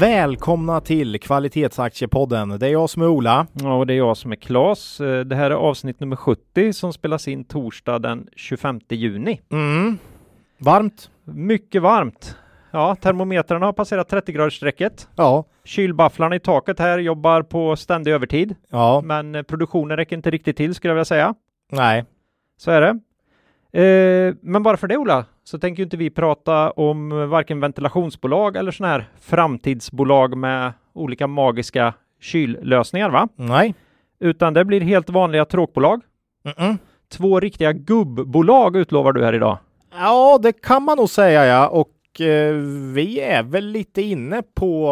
Välkomna till Kvalitetsaktiepodden. Det är jag som är Ola. Ja, och det är jag som är Klas. Eh, det här är avsnitt nummer 70 som spelas in torsdag den 25 juni. Mm. Varmt. Mycket varmt. Ja, termometrarna har passerat 30 gradersstrecket. Ja. Kylbafflarna i taket här jobbar på ständig övertid. Ja. Men eh, produktionen räcker inte riktigt till skulle jag vilja säga. Nej. Så är det. Eh, men bara för det Ola, så tänker ju inte vi prata om varken ventilationsbolag eller sådana här framtidsbolag med olika magiska kyllösningar va? Nej. Utan det blir helt vanliga tråkbolag. Mm-mm. Två riktiga gubbbolag utlovar du här idag. Ja, det kan man nog säga ja. Och eh, vi är väl lite inne på...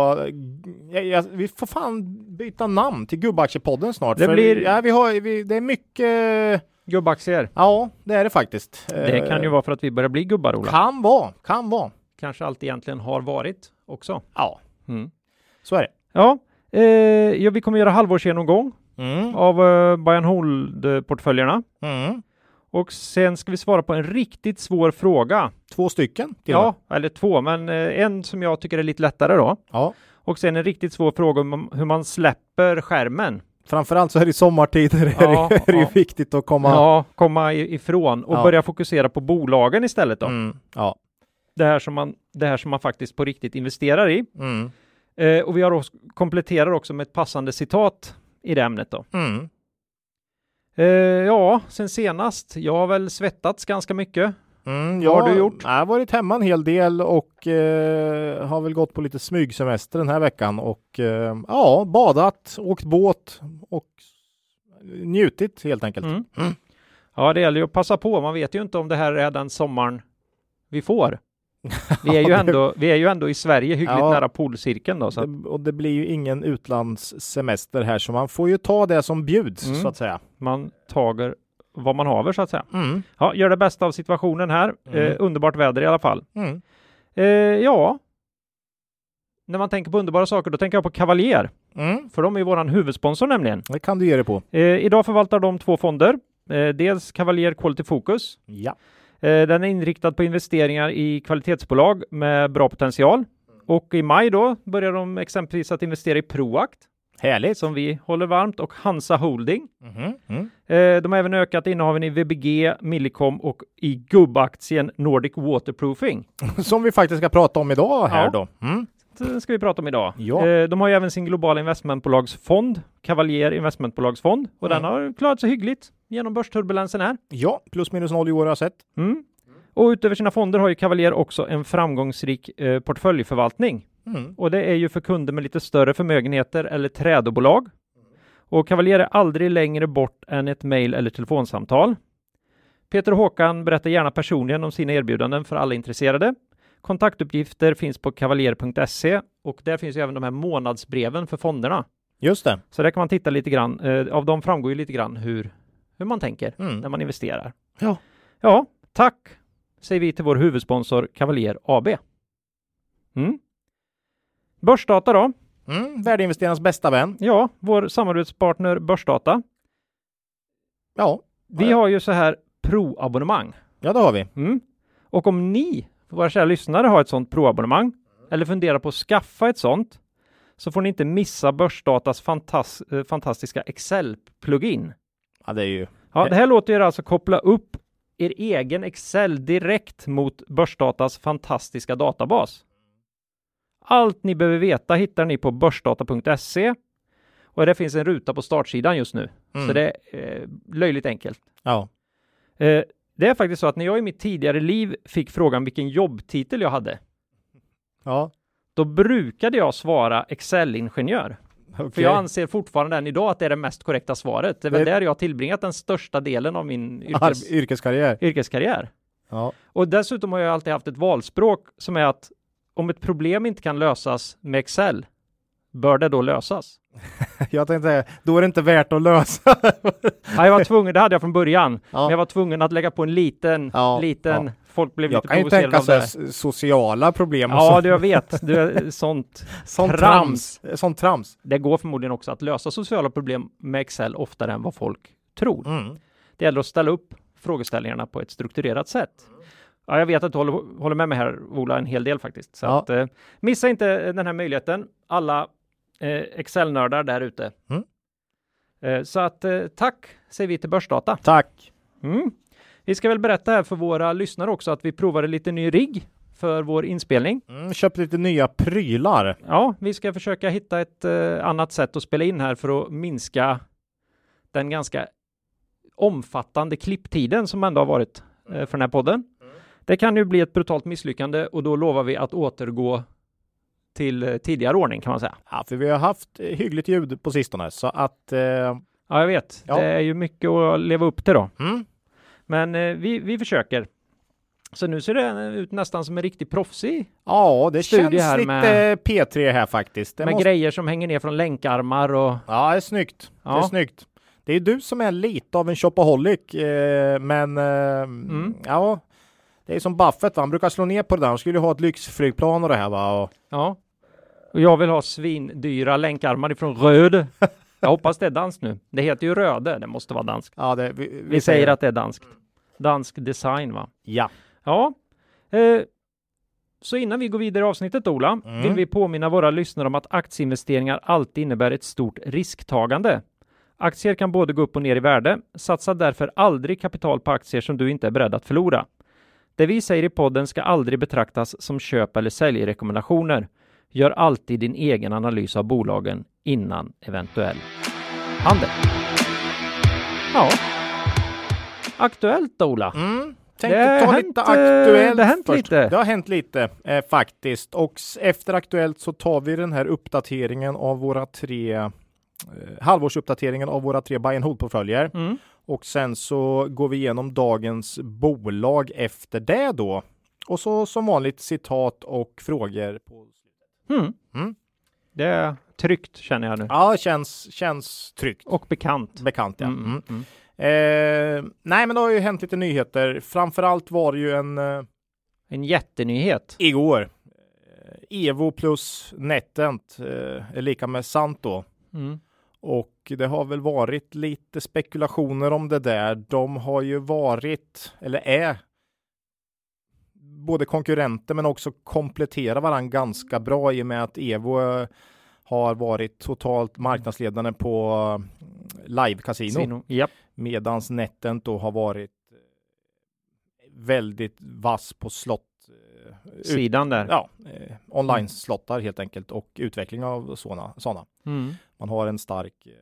Ja, ja, vi får fan byta namn till Gubbaktiepodden snart. Det blir- Ja, vi har, vi, det är mycket... Gubbaktier. Ja, det är det faktiskt. Det kan ju Eh, vara för att vi börjar bli gubbar Ola. Kan vara. Kan vara. Kanske allt egentligen har varit också. Ja, Mm. så är det. Ja, eh, ja, vi kommer göra halvårsgenomgång Mm. av eh, buy and hold-portföljerna. Mm. Och sen ska vi svara på en riktigt svår fråga. Två stycken Ja, med. eller två, men eh, en som jag tycker är lite lättare då. ja. Och sen en riktigt svår fråga om hur man släpper skärmen. Framförallt så är det sommartider är Ja, det, är det ju ja. viktigt att komma... Ja, komma i- ifrån och Ja. börja fokusera på bolagen istället då. Mm. Ja. Det, här som man, det här som man faktiskt på riktigt investerar i. Mm. Eh, och vi har också, kompletterar också med ett passande citat i det ämnet då. Mm. Eh, ja, sen senast. Jag har väl svettats ganska mycket. Mm, Vad har du gjort? Jag har varit hemma en hel del och eh, har väl gått på lite smygsemester den här veckan och eh, ja, badat, åkt båt och njutit helt enkelt. Mm. Mm. Ja, det gäller ju att passa på. Man vet ju inte om det här är den sommaren vi får. Vi är ju ändå, vi är ju ändå i Sverige hyggligt Ja. nära polcirkeln då. Så Det, och det blir ju ingen utlandssemester här så man får ju ta det som bjuds Mm. så att säga. man tager vad man haver så att säga. Mm. Ja, gör det bästa av situationen här. Mm. Eh, underbart väder i alla fall. Mm. Eh, ja, när man tänker på underbara saker, då tänker jag på Cavalier. Mm. För de är våran huvudsponsor nämligen. Det kan du ge dig på. Eh, idag förvaltar de två fonder. Eh, dels Cavalier Quality Focus. Ja. Eh, den är inriktad på investeringar i kvalitetsbolag med bra potential. Och i maj då börjar de exempelvis att investera i Proact Härligt. som vi håller varmt och Hansa Holding. Mhm. Mm. Eh, de har även ökat innehaven i VBG, Millicom och i gubbaktien Nordic Waterproofing. Som vi faktiskt ska prata om idag här Ja. då. Mm. Det ska vi prata om idag. Ja. Eh, de har ju även sin globala investmentbolagsfond, Cavalier investmentbolagsfond, och den Mm. har klarat sig hyggligt genom börsturbulensen här. Ja, plus minus noll i år har jag sett. Mm. Och utöver sina fonder har ju Cavalier också en framgångsrik eh, portföljförvaltning. Mm. Och det är ju för kunder med lite större förmögenheter eller trädobolag. Och Cavalier är aldrig längre bort än ett mejl eller telefonsamtal. Peter och Håkan berättar gärna personligen om sina erbjudanden för alla intresserade. Kontaktuppgifter finns på kavaljer.se och där finns ju även de här månadsbreven för fonderna. Just det. Så där kan man titta lite grann. Eh, av dem framgår ju lite grann hur, hur man tänker Mm. när man investerar. Ja. Ja, tack säger vi till vår huvudsponsor Cavalier AB. Mm. Börsdata då? Mm. Värdeinvesterarnas bästa vän. Ja, vår samarbetspartner Börsdata. Ja, Vi har ju så här pro-abonnemang. ja det har vi. Mm. Och om ni, våra kära lyssnare, har ett sådant pro-abonnemang eller funderar på att skaffa ett sådant så får ni inte missa Börsdatas fantas- eh, fantastiska Excel-plugin. Ja, det är ju... Ja, det här låter er alltså koppla upp er egen Excel direkt mot Börsdatas fantastiska databas. Allt ni behöver veta hittar ni på börsdata.se och det finns en ruta på startsidan just nu. Mm. Så det är eh, löjligt enkelt. Ja. Eh, det är faktiskt så att när jag i mitt tidigare liv fick frågan vilken jobbtitel jag hade, Ja. då brukade jag svara Excel-ingenjör. För Okej. jag anser fortfarande än idag att det är det mest korrekta svaret. Det är väl Det- där jag har tillbringat den största delen av min yrkes, Ar- yrkeskarriär. yrkeskarriär. Ja. Och dessutom har jag alltid haft ett valspråk som är att om ett problem inte kan lösas med Excel, Bör det då lösas? Jag tänkte säga, då är det inte värt att lösa. Ja, jag var tvungen, det hade jag från början, Ja. men jag var tvungen att lägga på en liten, Ja, liten, ja. folk blev Jag lite kan ju provocerade tänka så här, det. s- sociala problem och Ja, så. det jag vet, det är sånt. sånt trams. trams. Sånt trams. Det går förmodligen också att lösa sociala problem med Excel oftare än vad folk tror. Mm. Det gäller att ställa upp frågeställningarna på ett strukturerat sätt. Ja, jag vet att du håller, håller med mig här, Ola, en hel del faktiskt. Så Ja. att, eh, missa inte den här möjligheten, alla eh, Excel-nördar där ute. Mm. Eh, så att eh, tack säger vi till Börsdata. Tack. Mm. Vi ska väl berätta här för våra lyssnare också att vi provade lite ny rigg för vår inspelning. Mm, köpt lite nya prylar. Ja, vi ska försöka hitta ett eh, annat sätt att spela in här för att minska den ganska omfattande klipptiden som ändå har varit eh, för den här podden. Det kan ju bli ett brutalt misslyckande och då lovar vi att återgå till eh, tidigare ordning kan man säga. Ja, för vi har haft eh, hyggligt ljud på sistone så att eh, Ja, jag vet. Ja. Det är ju mycket att leva upp till då. mm, Men eh, vi, vi försöker. Så nu ser det ut nästan som en riktig proffsig ja, det känns här lite med- P3 här faktiskt. Det med måste... grejer som hänger ner från länkarmar och Ja, det är snyggt. Det är Ja. snyggt. Det är du som är lite av en shopaholic, eh, men eh, Mm. ja, det är som Buffett, va? han brukar slå ner på det där. Han skulle ju ha ett lyxflygplan och det här va. Och, Ja. Och jag vill ha svindyra länkarmar ifrån Röd. Jag hoppas det är danskt nu. Det heter ju Röde. Det måste vara danskt. ja, det, vi, vi, Vi säger att det är danskt. Dansk design va? ja. Ja. Eh, så innan vi går vidare i avsnittet Ola, Mm. vill vi påminna våra lyssnare om att aktieinvesteringar alltid innebär ett stort risktagande. Aktier kan både gå upp och ner i värde. Satsa därför aldrig kapital på aktier som du inte är beredd att förlora. Det vi säger i podden ska aldrig betraktas som köp eller säljrekommendationer. Gör alltid din egen analys av bolagen innan eventuell handel. Ja. Aktuellt då, Ola. Mm. Tänkte Det har ta hänt, lite eh, aktuellt det har hänt först. lite. Det har hänt lite eh, faktiskt. Och efter aktuellt så tar vi den här uppdateringen av våra tre eh, halvårsuppdateringen av våra tre buy and hold-portföljer. Mm. Och sen så går vi igenom dagens bolag efter det då. Och så som vanligt citat och frågor. På... Mm. Mm. Det är tryggt känner jag nu. Ja, känns, känns tryggt. Och bekant. Bekant ja. Mm, Mm. mm. Eh, nej, men det har ju hänt lite nyheter. Framförallt var det ju en eh, En jättenyhet. igår. Eh, Evo plus Netent eh, är lika med sant då. Mm. Och det har väl varit lite spekulationer om det där. De har ju varit, eller är, både konkurrenter men också kompletterar varandra ganska bra i och med att Evo eh, har varit totalt marknadsledande på eh, live-casino. Sino. Japp. Medans Netent då har varit eh, väldigt vass på slott. Eh, Sidan där. Ja, eh, online-slottar helt enkelt och utveckling av sådana. sådana. Mm. Man har en stark, eh,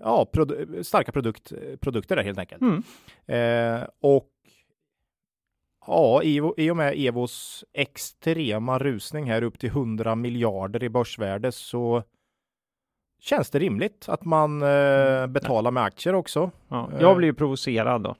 ja, produ- starka produkt, produkter där helt enkelt. Mm. Eh, och ja, i, i och med Evos extrema rusning här upp till 100 miljarder i börsvärde så känns det rimligt att man eh, betalar med aktier också. Ja. Eh. Jag blir ju provocerad då.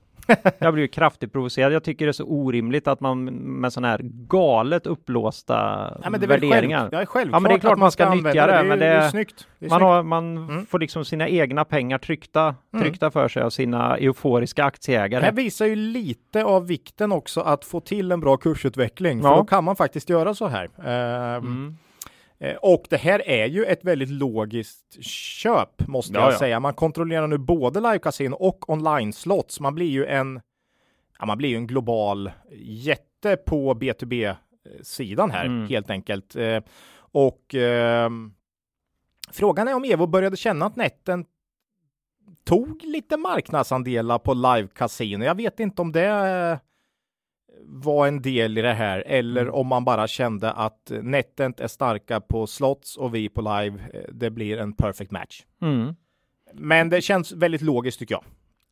Jag blir ju kraftigt provocerad. Jag tycker det är så orimligt att man med sådana här galet uppblåsta Ja, men det är värderingar. själv, ja, självklart Ja, men det är klart att man ska använda nyttja det, Det är, men det är det- snyggt. Det är Man, snyggt. har, man Mm. får liksom sina egna pengar tryckta, Mm. tryckta för sig av sina euforiska Det aktieägare. här visar ju lite av vikten också att få till en bra kursutveckling. För Ja. då kan man faktiskt göra så här. Ehm, Mm. Eh, Och det här är ju ett väldigt logiskt köp måste Ja, jag ja. säga. Man kontrollerar nu både live casino och online slots. Man blir ju en, ja, man blir ju en global jätte på B2B sidan här Mm. helt enkelt. Eh, Och ehm, frågan är om Evo började känna att netten tog lite marknadsandelar på live casino. Jag vet inte om det eh, var en del i det här eller Mm. om man bara kände att Netent är starka på slots och vi på live. eh, Det blir en perfect match. Mm. Men det känns väldigt logiskt tycker jag.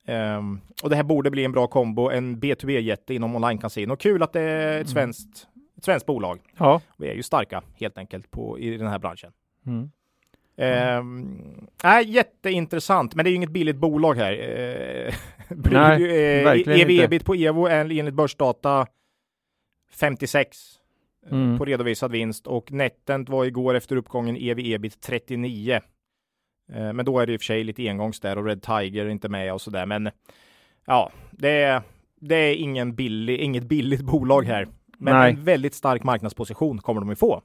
Ehm, och det här borde bli en bra kombo, en B2B-jätte inom online-casino. Kul att det är ett Mm. svenskt, ett svenskt bolag. Ja. Vi är ju starka helt enkelt på, i den här branschen. Mm. Ehm, nej, jätteintressant, men det är ju inget billigt bolag här. Uh, Nej, verkligen EV ebit på Evo är enligt börsdata 56. mm. på redovisad vinst och Netent var igår efter uppgången ev ebit 39. Eh, men då är det i och för sig lite engångs där och Red Tiger är inte med och sådär. Men ja, det är, det är ingen billig, inget billigt bolag här. Men Nej. en väldigt stark marknadsposition kommer de att få.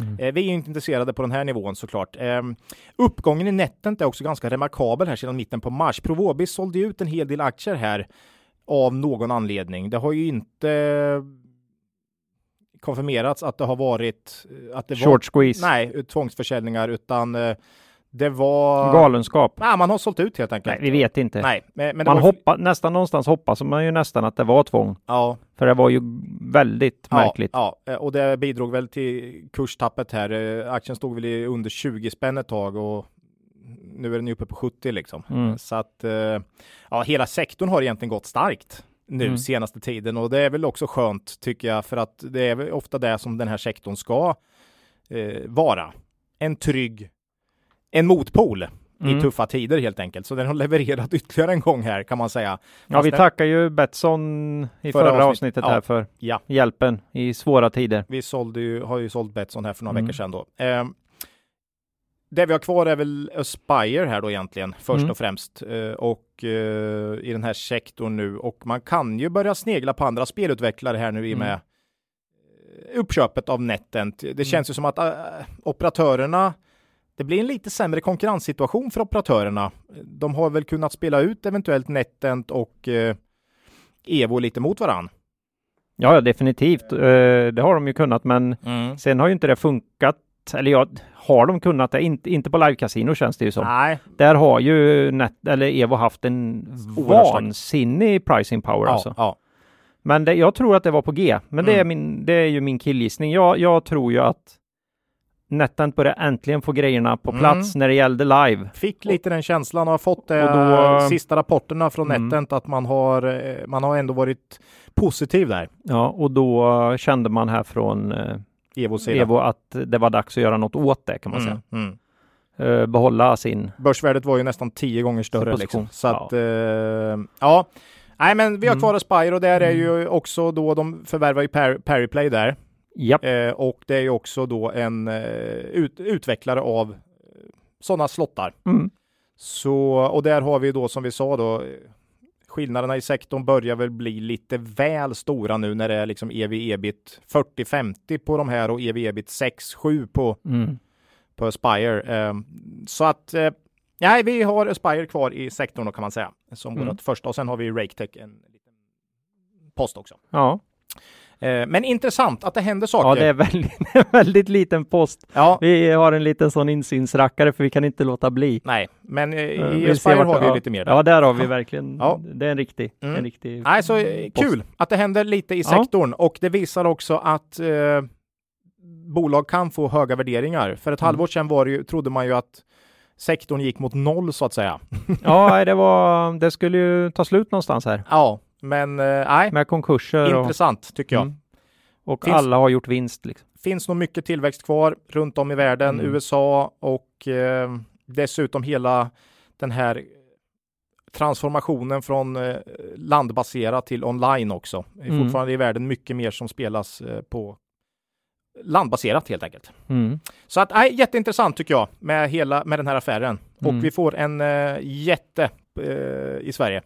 Mm. Eh, vi är inte intresserade på den här nivån såklart. Eh, uppgången i Netent är också ganska remarkabel här sedan mitten på mars. Provobis sålde ut en hel del aktier här av någon anledning. Det har ju inte konfirmerats att det har varit att det short var, squeeze. Nej, tvångsförsäljningar utan eh, det var galenskap. Nej, man har sålt ut helt enkelt. Nej, vi vet inte. Nej, men, men man var... hoppa, nästan någonstans hoppas man ju nästan att det var tvång. Ja, för det var ju väldigt ja, märkligt. Ja, eh, och det bidrog väl till kurstappet här. Eh, aktien stod väl i under 20 spänn ett tag och nu är den uppe på 70 liksom. Mm. Så att eh, ja, hela sektorn har egentligen gått starkt nu mm. senaste tiden och det är väl också skönt tycker jag för att det är väl ofta det som den här sektorn ska eh, vara. En trygg, en motpol mm. i tuffa tider helt enkelt. Så den har levererat ytterligare en gång här kan man säga. Ja, vi tackar ju Betsson i förra, förra avsnittet ja. här för ja. hjälpen i svåra tider. Vi sålde ju, har ju sålt Betsson här för några mm. veckor sedan då. Eh, det vi har kvar är väl Aspire här då egentligen först mm. och främst eh, och eh, i den här sektorn nu och man kan ju börja snegla på andra spelutvecklare här nu i och mm. med mm. uppköpet av Netent. Det mm. känns ju som att äh, operatörerna det blir en lite sämre konkurrenssituation för operatörerna. De har väl kunnat spela ut eventuellt Netent och eh, Evo lite mot varann. Ja, definitivt. Eh, det har de ju kunnat, men mm. sen har ju inte det funkat. Eller ja, har de kunnat det? Inte, inte på live casino känns det ju som. Nej. Där har ju Net, eller Evo haft en vansinnig pricing power ja, alltså. Ja. Men det, jag tror att det var på G. Men mm. det, är min, det är ju min killgissning. Jag, jag tror ju att Netent börjar äntligen få grejerna på mm. plats mm. när det gällde live. Fick lite den känslan och har fått det då, sista rapporterna från mm. Netent att man har, eh, man har ändå varit positiv där. Ja, och då kände man här från eh, Evo att det var dags att göra något åt det kan man mm. säga. Mm. Uh, behålla sin... Börsvärdet var ju nästan tio gånger större liksom. Så ja. att, uh, ja. Nej, men vi har mm. kvar Aspire och där är ju också då de förvärvar ju Periplay där. Yep. Eh, och det är ju också då en eh, ut, utvecklare av eh, sådana slottar. Mm. Så, och där har vi då som vi sa då skillnaderna i sektorn börjar väl bli lite väl stora nu när det är liksom ev ebit 40-50 på de här och ev ebit 6-7 på, mm. på Aspire. Eh, så att eh, nej, vi har Aspire kvar i sektorn då kan man säga som mm. vårt första och sen har vi Raketech en liten post också. Ja. Eh, men intressant att det händer saker. Ja, det är väldigt, väldigt liten post. Ja. Vi har en liten sån insynsrackare för vi kan inte låta bli. Nej, men eh, i Aspire har vi ja. lite mer. Där. Ja, där har vi verkligen. Ja. Det är en riktig. Mm. En riktig Nej, så eh, kul att det händer lite i sektorn och det visar också att eh, bolag kan få höga värderingar. För ett mm. halvår sedan var det ju, trodde man ju att sektorn gick mot noll så att säga. ja, det var, det skulle ju ta slut någonstans här. Ja, men eh, nej. Med konkurser. Intressant och, tycker jag. Mm. Och finns, alla har gjort vinst. Liksom. Finns nog mycket tillväxt kvar runt om i världen, mm. USA och eh, dessutom hela den här transformationen från eh, landbaserat till online också. Det är mm. fortfarande i världen mycket mer som spelas eh, på landbaserat helt enkelt. Mm. Så att, nej, jätteintressant tycker jag med hela med den här affären. Mm. Och vi får en eh, jätte eh, i Sverige.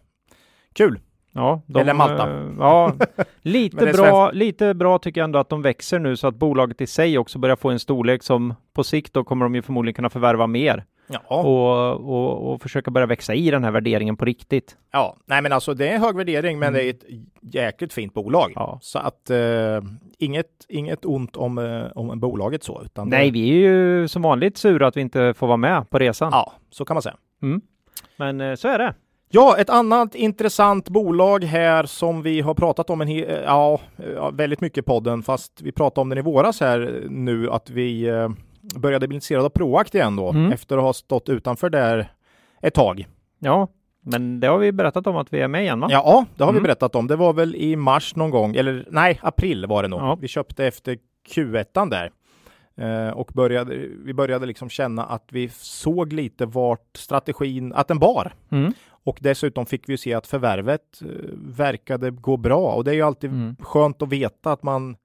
Kul! Ja, de, Eller Malta. Eh, ja, lite bra, lite bra tycker jag ändå att de växer nu så att bolaget i sig också börjar få en storlek som på sikt då kommer de ju förmodligen kunna förvärva mer. Ja. Och, och, och försöka börja växa i den här värderingen på riktigt. Ja, nej men alltså det är hög värdering men mm. det är ett jäkligt fint bolag. Ja. Så att eh, inget, inget ont om, eh, om bolaget så. Utan nej, vi är ju som vanligt sura att vi inte får vara med på resan. Ja, så kan man säga. Mm. Men eh, så är det. Ja, ett annat intressant bolag här som vi har pratat om en ja, väldigt mycket i podden, fast vi pratade om den i våras här nu, att vi eh, började bli intresserade av Proact igen då, mm. efter att ha stått utanför där ett tag. Ja, men det har vi berättat om att vi är med igen va? Ja, det har mm. vi berättat om. Det var väl i mars någon gång, eller nej, april var det nog. Ja. Vi köpte efter Q1 där. Eh, och började, vi började liksom känna att vi såg lite vart strategin, att den bar. Mm. Och dessutom fick vi se att förvärvet eh, verkade gå bra och det är ju alltid mm. skönt att veta att man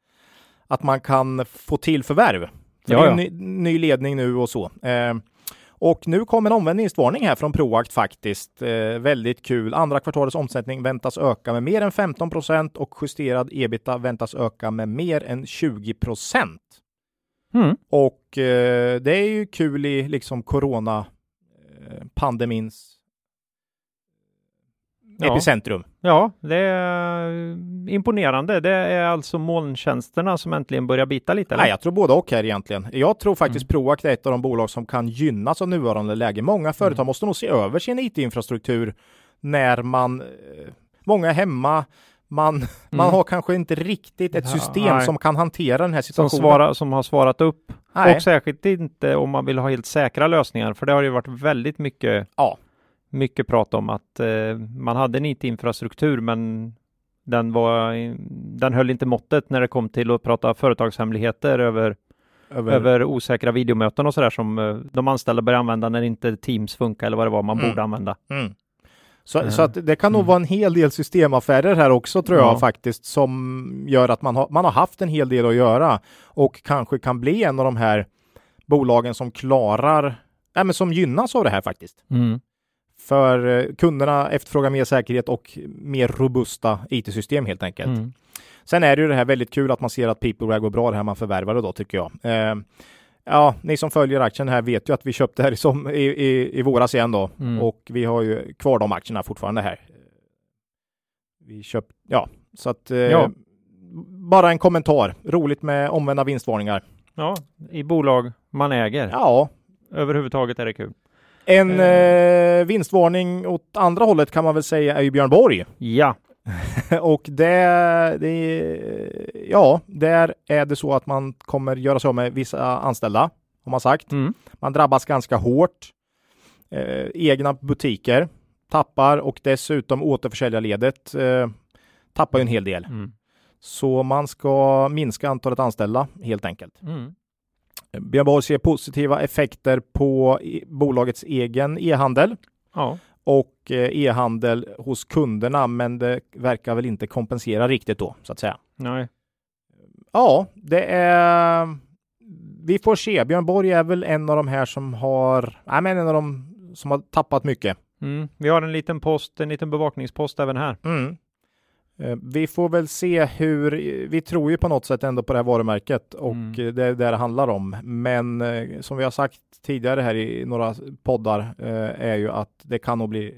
att man kan få till förvärv. För Ja, det är ja. ny, ny ledning nu och så. Eh, och nu kommer en omvänd vinstvarning här från Proact faktiskt. Eh, väldigt kul. Andra kvartalets omsättning väntas öka med mer än 15 procent och justerad ebita väntas öka med mer än 20 procent. Mm. Och eh, det är ju kul i liksom corona eh, pandemins Ja. epicentrum. Ja, det är imponerande. Det är alltså molntjänsterna som äntligen börjar bita lite. Eller? Nej, jag tror både och här egentligen. Jag tror faktiskt Mm. Proact är ett av de bolag som kan gynnas av nuvarande läge. Många företag Mm. måste nog se över sin IT-infrastruktur när man, eh, många är hemma, man, man har kanske inte riktigt ett Mm. Ja, system nej. som kan hantera den här som, situationen. svara, som har svarat upp. Nej. Och särskilt inte om man vill ha helt säkra lösningar, för det har ju varit väldigt mycket, Ja. Mycket prat om att eh, man hade en IT-infrastruktur, men den, var, den höll inte måttet när det kom till att prata företagshemligheter över, över, över osäkra videomöten och sådär som eh, de anställda började använda när inte Teams funkar eller vad det var man Mm. borde använda. Mm. Så, Eh. så att det kan nog Mm. vara en hel del systemaffärer här också tror jag Ja. faktiskt som gör att man har, man har haft en hel del att göra och kanske kan bli en av de här bolagen som klarar, nej men som gynnas av det här faktiskt. För eh, kunderna efterfrågar mer säkerhet och mer robusta IT-system helt enkelt. Mm. Sen är det ju det här väldigt kul att man ser att PeopleWare går bra det här man förvärvade då tycker jag. Eh, ja, ni som följer aktien här vet ju att vi köpte här i, som, i, i, i våras igen då Mm. och vi har ju kvar de aktierna fortfarande här. Vi köpt, ja, så att eh, Ja. bara en kommentar. Roligt med omvända vinstvarningar. Ja, i bolag man äger. Ja, Överhuvudtaget är det kul. En Eh. eh, vinstvarning åt andra hållet kan man väl säga är ju Björn Borg. Ja, Och det, det, ja, där är det så att man kommer göra så med vissa anställda, har man sagt. mm. Man drabbas ganska hårt. Eh, egna butiker tappar och dessutom återförsäljarledet eh, tappar ju en hel del. Mm. Så man ska minska antalet anställda helt enkelt. Mm. Björn Borg ser positiva effekter på bolagets egen e-handel ja. och eh, e-handel hos kunderna, men det verkar väl inte kompensera riktigt då, så att säga. Nej. Ja, det är... Vi får se. Björn Borg är väl en av de här som har... Nej, men en av de som har tappat mycket. Mm. Vi har en liten post, en liten bevakningspost även här. Mm. Eh, Vi får väl se hur... Vi tror ju på något sätt ändå på det här varumärket och Mm. eh, det är det det handlar om. Men eh, som vi har sagt tidigare här i några poddar är ju att det kan nog bli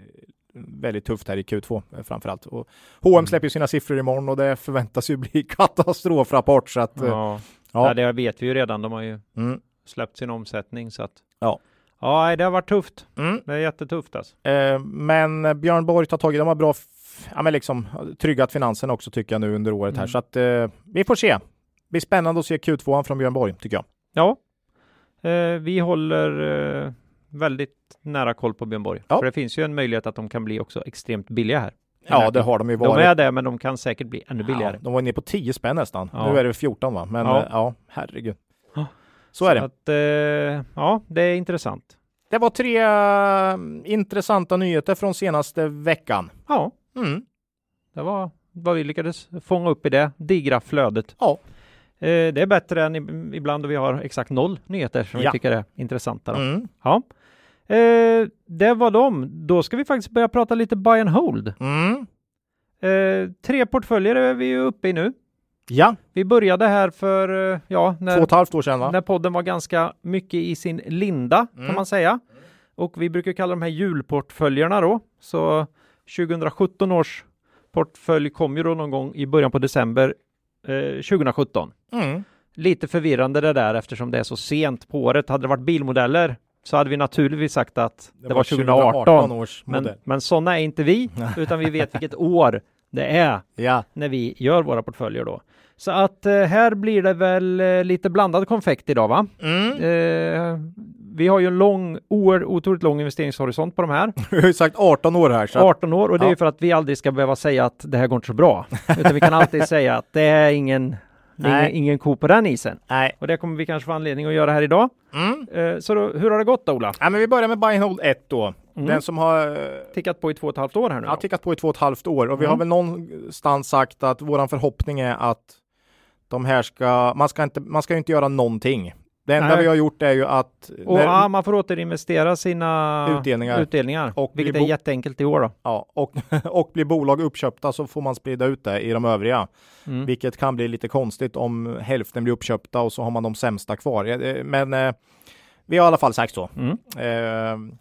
väldigt tufft här i Q2 eh, framför allt. Och H&M Mm. släpper sina siffror imorgon och det förväntas ju bli katastrofrapport så att... Ja. Ja. Ja. det vet vi ju redan. De har ju Mm. släppt sin omsättning så att. Ja. Ja, det har varit tufft. Mm. Det är jättetufft alltså. Eh, men Björn Borg tar tag i, de har bra, ja men liksom tryggat finanserna också tycker jag nu under året här. Mm. Så att eh, vi får se. Det blir spännande att se Q2 från Björn Borg tycker jag. Ja, eh, vi håller eh, väldigt nära koll på Björn Borg. Ja. För det finns ju en möjlighet att de kan bli också extremt billiga här. Ja, det har de ju De varit. är det, men de kan säkert bli ännu ja, billigare. de var nere på 10 spänn nästan. Ja. Nu är det 14 va? Men Ja. ja, ja herregud. Ja. Så är det. Att, eh, ja, det är intressant. Det var tre eh, intressanta nyheter från senaste veckan. Ja, Mm. det var vad vi lyckades fånga upp i det digra flödet. Ja. Eh, det är bättre än ibland då vi har exakt noll nyheter som Ja. vi tycker är intressanta. Mm. Ja. Eh, det var de. Då ska vi faktiskt börja prata lite buy and hold. Mm. Eh, tre portföljer är vi ju uppe i nu. Ja, Vi började här för, ja, två och när, ett halvt år sedan va? när podden var ganska mycket i sin linda Mm. kan man säga. Och vi brukar kalla de här julportföljerna då. Så 2017 års portfölj kom ju då någon gång i början på december eh, 2017. Mm. Lite förvirrande det där eftersom det är så sent på året. Hade det varit bilmodeller så hade vi naturligtvis sagt att det, var 2018. års Men, modell. men sådana är inte vi, utan vi vet vilket år det är Ja. när vi gör våra portföljer då. Så att eh, här blir det väl eh, lite blandad konfekt idag va? Mm. Eh, vi har ju en lång, oer, otroligt lång investeringshorisont på de här. Vi har ju sagt 18 år här. Så att, 18 år och det är Ja. ju för att vi aldrig ska behöva säga att det här går inte så bra. Utan vi kan alltid säga att det är ingen, det är ingen, ingen ko på den isen. nej. Och det kommer vi kanske få anledning att göra här idag. Mm. Eh, så då, hur har det gått då, Ola? Ja, men vi börjar med Buy and Hold 1 då. Mm. Den som har Tickat på i två och ett halvt år här nu ja, tickat på i två och ett halvt år och vi Mm. har väl någonstans sagt att våran förhoppning är att De här ska, man ska inte, man ska inte göra någonting. Det enda Nej. vi har gjort är ju att Och när- ja, man får återinvestera sina Utdelningar. utdelningar Och vilket är jätteenkelt i år då. Ja, och, och blir bolag uppköpta så får man sprida ut det i de övriga, Mm. vilket kan bli lite konstigt om hälften blir uppköpta och så har man de sämsta kvar. Eh, Men eh, vi har i alla fall sagt så. Mm. Eh,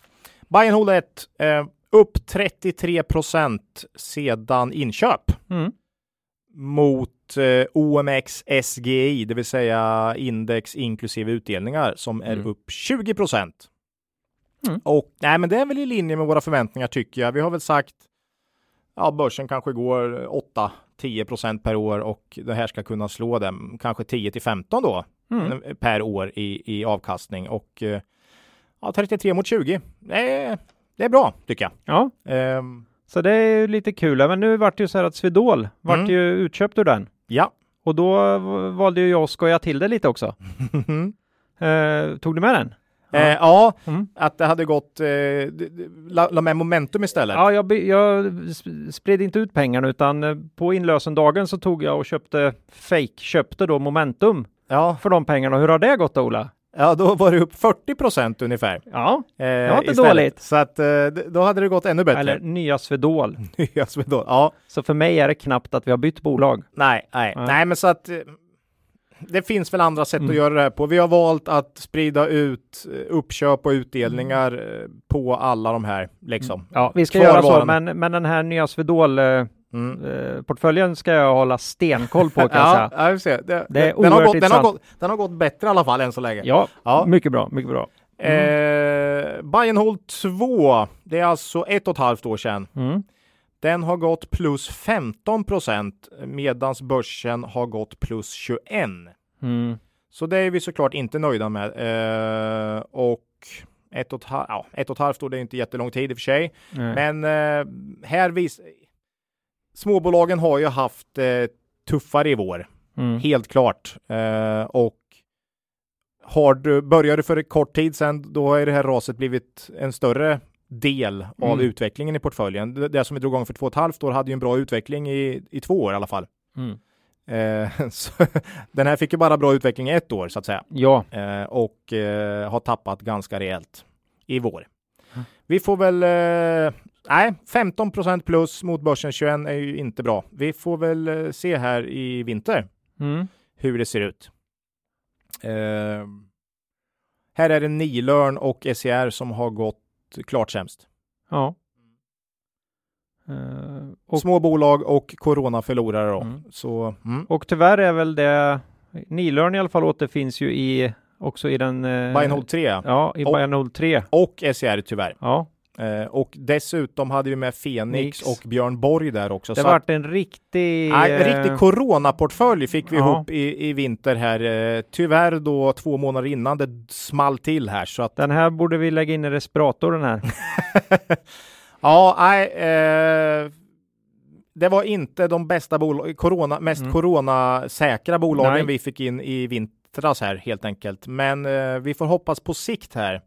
Bayern Hold 1 eh, upp 33 procent sedan inköp Mm. mot eh, OMX SGI, det vill säga index inklusive utdelningar som är Mm. upp 20 procent. Mm. Och nej, men det är väl i linje med våra förväntningar tycker jag. Vi har väl sagt ja, börsen kanske går 8-10 procent per år och det här ska kunna slå dem kanske 10 till 15 då Mm. eh, per år i, i avkastning och eh, ja, 33 mot 20. Det är, det är bra tycker jag. Ja, Ehm, så det är ju lite kul. Men nu vart det ju så här att Swedol vart Mm. ju utköpt ur den. Ja. Och då valde ju jag att skoja till det lite också. Eh, tog du med den? Ja. Eh, ja, Mm. att det hade gått, eh, la, la med momentum istället. Ja, jag, jag sp- spred inte ut pengarna utan eh, på inlösendagen så tog jag och köpte fake, köpte då momentum Ja, för de pengarna. Hur har det gått då, Ola? Ja då var det upp 40 procent ungefär. Ja, Eh, var inte istället. dåligt. Så att eh, då hade det gått ännu bättre. eller nya Swedol. Nya Swedol. ja, Så för mig är det knappt att vi har bytt bolag. nej, nej, Nej. nej, men så att eh, det finns väl andra sätt Mm. att göra det här på. Vi har valt att sprida ut eh, uppköp och utdelningar eh, på alla de här liksom. Ja, vi ska göra så, men, men den här nya Swedol eh, Mm. eh, portföljen ska jag hålla stenkoll på kan jag Ja, säga. ja, vi ser. Det, Det är den, har gått, den, har intressant. gått, den har gått bättre i alla fall än så länge. Ja, Ja. mycket bra, mycket bra. Eh, Bayern Hold 2, det är alltså ett och ett halvt år sedan. Mm. Den har gått plus 15 procent medan börsen har gått plus 21. Mm. Så det är vi såklart inte nöjda med. Eh, och ett och, ett, ja, ett och ett halvt år, det är inte jättelång tid i och för sig. Nej. Men eh, här vis Småbolagen har ju haft eh, tuffare i vår, Mm. helt klart. Eh, och har du, börjar du för en kort tid sedan, då har det här raset blivit en större del av Mm. utvecklingen i portföljen. Det, det som vi drog igång för två och ett halvt år hade ju en bra utveckling i, i två år i alla fall. Mm. Eh, den här fick ju bara bra utveckling i ett år så att säga Ja, eh, och eh, har tappat ganska rejält i vår. Mm. Vi får väl, eh, nej, 15% plus mot börsen 21 är ju inte bra. Vi får väl eh, se här i vinter mm. hur det ser ut. Eh, här är det Nilörn och SCR som har gått klart sämst. ja. Eh, och, Små bolag och Corona förlorare då. Mm. Så, mm. och tyvärr är väl det, Nilörn i alla fall återfinns ju i, också i den... Eh, Buy and Hold 3 Ja, i Och- Buy and Hold 3. och SCR tyvärr. Ja, och dessutom hade vi med Fenix Nix. och Björn Borg där också. det vart en riktig... Nej, en eh, riktig coronaportfölj fick vi ja. ihop i, i vinter här. Eh, tyvärr då två månader innan det small till här så att Den här borde vi lägga in i respirator den här. ja, nej. Eh, det var inte de bästa bolag, corona, mest Mm. coronasäkra bolagen Nej. vi fick in i vintras här helt enkelt. Men eh, vi får hoppas på sikt här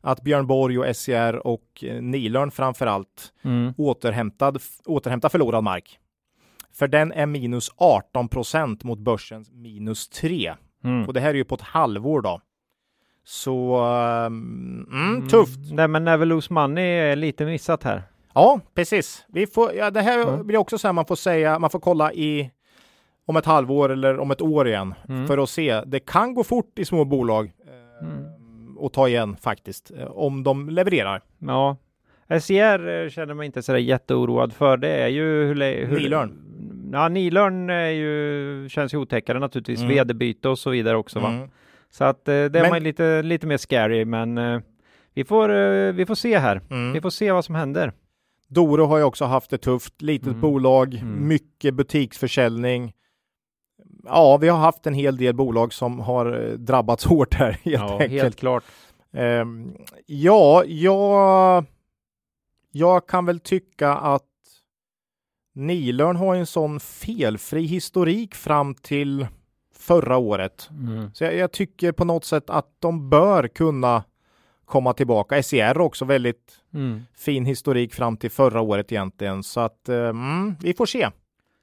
att Björn Borg och SCR och eh, Nilörn framför allt Mm. återhämtad, återhämta förlorad mark. För den är minus 18 procent mot börsens minus 3. Mm. Och det här är ju på ett halvår då. Så um, mm, tufft. Nej, men Never Lose Money är lite missat här. Ja, precis. Vi får, ja, det här Mm. blir också så här man får säga, man får kolla i om ett halvår eller om ett år igen Mm. för att se. Det kan gå fort i små bolag eh, Mm. Och ta igen faktiskt eh, om de levererar. Ja. SCR eh, känner man inte sådär jätteoroad för. Det är ju hur... hur Nilörn. Ja, Nilörn är ju, känns ju otäckare naturligtvis. Mm. Vd-byte och så vidare också va. Mm. Så att eh, det är Men- man lite, lite mer scary, men vi, får, vi får se här. Mm. Vi får se vad som händer. Doro har ju också haft det tufft, litet Mm. bolag, Mm. mycket butiksförsäljning. Ja, vi har haft en hel del bolag som har eh, drabbats hårt här helt Ja, enkelt. helt klart. Ehm, ja, jag, jag kan väl tycka att Nilörn har en sån felfri historik fram till förra året. Mm. Så jag, jag tycker på något sätt att de bör kunna komma tillbaka. SCR också väldigt Mm. fin historik fram till förra året egentligen. Så att mm, vi får se.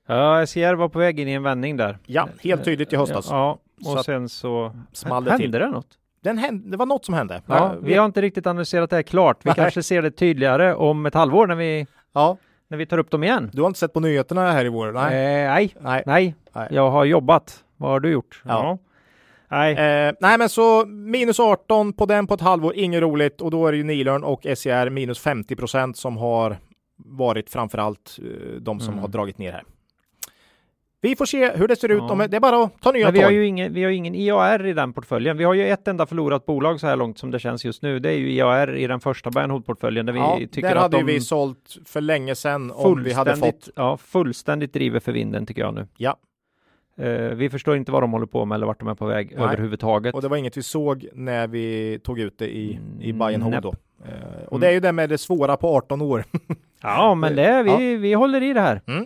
Ja, SJR var på väg in i en vändning där. Ja, helt tydligt i höstas. Ja, Så och att- sen så Small det hände till. det något. Den hände, det var något som hände. Ja, vi har inte riktigt analyserat det här klart. Vi Nej. kanske ser det tydligare om ett halvår när vi, ja, när vi tar upp dem igen. du har inte sett på nyheterna här i vår? Nej. Eh, nej, Nej. nej, jag har jobbat. Vad har du gjort? Ja. Nej, Eh, nej, men så minus 18 på den på ett halvår, inget roligt. Och då är det ju Nilörn och SCR minus 50 procent som har varit framförallt eh, de som Mm. har dragit ner här. Vi får se hur det ser ut. Ja. Det är bara att ta nya men vi har tag. ju ingen, vi har ju ingen IAR i den portföljen. Vi har ju ett enda förlorat bolag så här långt som det känns just nu. Det är ju IAR i den första Bernhold-portföljen där vi ja, tycker där att hade de vi sålt för länge sedan om vi hade fått. ja, fullständigt driver för vinden tycker jag nu. Ja. Eh, vi förstår inte vad de håller på med eller vart de är på väg Nej. överhuvudtaget. Och det var inget vi såg när vi tog ut det i, i Mm, Bayern Hold då. Eh, och Mm. det är ju det med det svåra på 18 år. Ja, men det vi, vi håller i det här. Mm.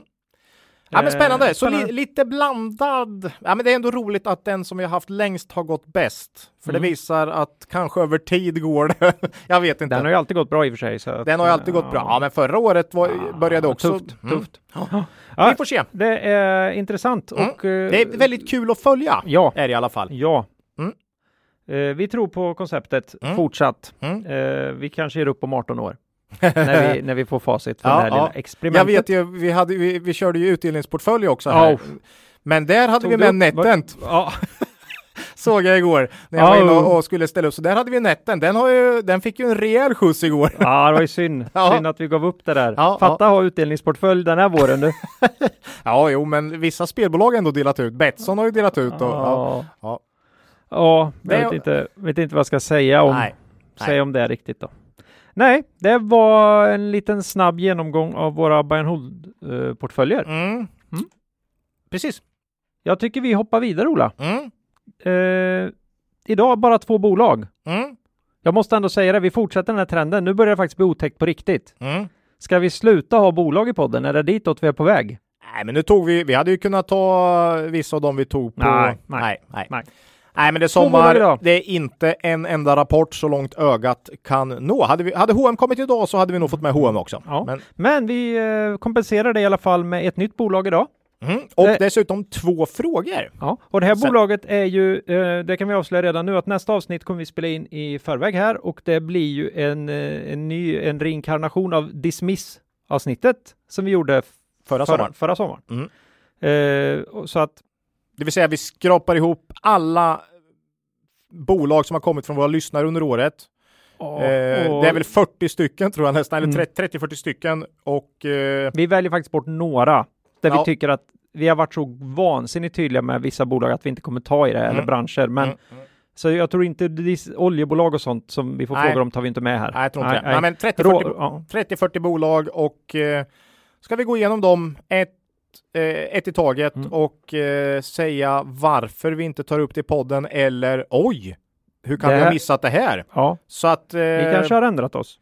Ja men spännande, Eh, så li, spännande. lite blandad. Ja men det är ändå roligt att den som vi har haft längst har gått bäst. För Mm. det visar att kanske över tid går det. Jag vet inte. Den har ju alltid gått bra i och för sig. Så att, Den har ju alltid gått bra. Ja men förra året var, började också. Tufft, Mm. tufft. Ja. Ja, Vi får se. det är intressant Mm. och... eh, Det är väldigt kul att följa. Ja, Är det i alla fall. ja. Mm. Eh, vi tror på konceptet Mm. fortsatt. Mm. Eh, vi kanske ger upp om 18 år. När, vi, när vi får facit från Ja, det här ja. lilla experimentet. Jag vet ju, vi, hade, vi, vi körde ju utdelningsportfölj också här. Ja. Men där hade Tog vi med NetEnt. Ja, Såg jag igår när jag Ja. var inne och, och skulle ställa upp. Så där hade vi netten. Den, har ju, den fick ju en rejäl skjuts igår. ja, det var ju synd. Ja. Synd att vi gav upp det där. Ja, Fatta ha utdelningsportfölj den här våren du. Ja, jo, men vissa spelbolag har ändå delat ut. Betsson har ju delat ut. Och, ja. Ja. Ja. Ja, jag vet inte, vet inte vad jag ska säga om, Nej. säga om det riktigt då. Nej, det var en liten snabb genomgång av våra buy and hold-portföljer. Mm. Precis. Jag tycker vi hoppar vidare Ola. Mm. Eh, idag bara två bolag. Mm. Jag måste ändå säga det, vi fortsätter den här trenden. Nu börjar det faktiskt bli otäckt på riktigt. Mm. Ska vi sluta ha bolag i podden? Är det ditåt vi är på väg? Nej, men nu tog vi, vi hade ju kunnat ta vissa av dem vi tog på. Nej, nej, nej. nej. Nej. Men det är sommar. Det är inte en enda rapport så långt ögat kan nå. Hade, vi, hade H&M kommit idag så hade vi nog fått med H&M också. Ja. Men, Men vi eh, kompenserar det i alla fall med ett nytt bolag idag. mm. Och Det- dessutom två frågor. Ja, och det här Sen- bolaget är ju, eh, det kan vi avslöja redan nu, att nästa avsnitt kommer vi spela in i förväg här och det blir ju en, eh, en ny, en reinkarnation av Dismiss-avsnittet som vi gjorde f- Förra sommaren. Förra sommaren. Mm. Eh, så att, Det vill säga vi skrapar ihop alla bolag som har kommit från våra lyssnare under året. Eh, och det är väl 40 stycken tror jag nästan, eller Mm. 30-40 stycken. Och eh, vi väljer faktiskt bort några där Ja. vi tycker att vi har varit så vansinnigt tydliga med vissa bolag att vi inte kommer ta i det, eller Mm. branscher. Men mm, mm. så jag tror inte oljebolag och sånt som vi får Nej. frågor om tar vi inte med här. Nej, jag tror inte det. nej. Nej, men 30-40 Rå- bo- ja. 30-40 bolag och eh, ska vi gå igenom dem ett, eh, ett i taget Mm. och eh, säga varför vi inte tar upp det i podden eller oj, hur kan Det vi ha missat det här? ja, Så att eh, vi kanske har ändrat oss.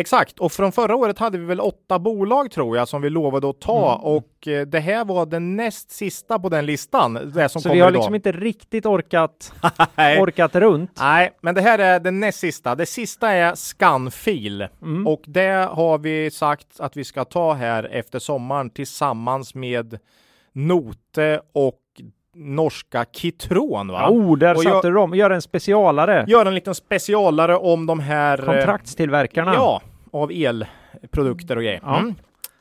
Exakt. Och från förra året hade vi väl åtta bolag tror jag som vi lovade att ta Mm. och eh, det här var den näst sista på den listan. Det som Så vi har idag. liksom inte riktigt orkat, orkat runt. Nej, men det här är den näst sista. Det sista är Scanfil Mm. och det har vi sagt att vi ska ta här efter sommaren tillsammans med Note och norska Kitron. Va? Oh, där Och satte du dem. Gör en specialare. Gör en liten specialare om de här eh, Kontraktstillverkarna. ja, av elprodukter och grejer. Ja. Mm.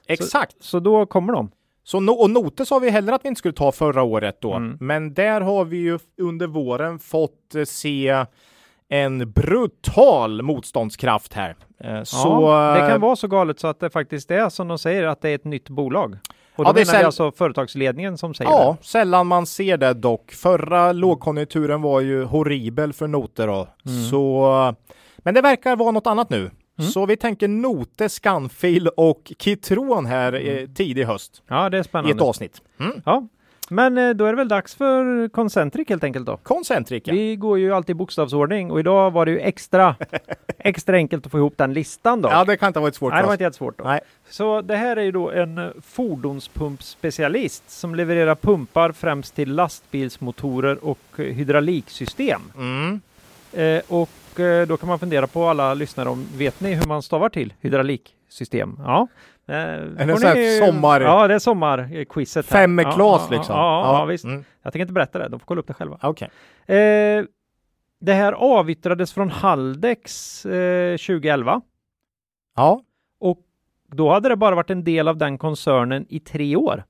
Exakt. Så då kommer de. Så no och Note sa vi heller att vi inte skulle ta förra året då. Mm. Men där har vi ju under våren fått eh, se en brutal motståndskraft här. Eh, Så, ja, det eh, kan vara så galet så att det faktiskt är som de säger att det är ett nytt bolag. Och Ja, då det är menar vi alltså företagsledningen som säger Ja, sällan man ser det dock. Förra lågkonjunkturen var ju horribel för Noter då. Mm. Så, men det verkar vara något annat nu. Mm. Så vi tänker Note, Scanfil och Kitron här Mm. eh, tidig höst. Ja, det är i ett spännande. avsnitt. Mm. Ja. Men eh, då är det väl dags för Concentric helt enkelt då. Concentrica. Vi går ju alltid i bokstavsordning och idag var det ju extra, extra enkelt att få ihop den listan då. Ja, det kan inte ha varit svårt Nej, det var inte helt svårt då. Nej. Så det här är ju då en eh, fordonspumpspecialist som levererar pumpar främst till lastbilsmotorer och hydrauliksystem. Mm. Eh, och eh, då kan man fundera på alla lyssnare om, vet ni hur man stavar till hydrauliksystem? Ja, Eh, det så ni- sommar- Ja, det är sommarquizet. här. Fem med ja, Klas ja, liksom? Ja, ja, ja, visst. Mm. Jag tänker inte berätta det, de får kolla upp det själva. Okej. Eh, det här avyttrades från Haldex eh, 2011 Ja. och då hade det bara varit en del av den koncernen i tre år.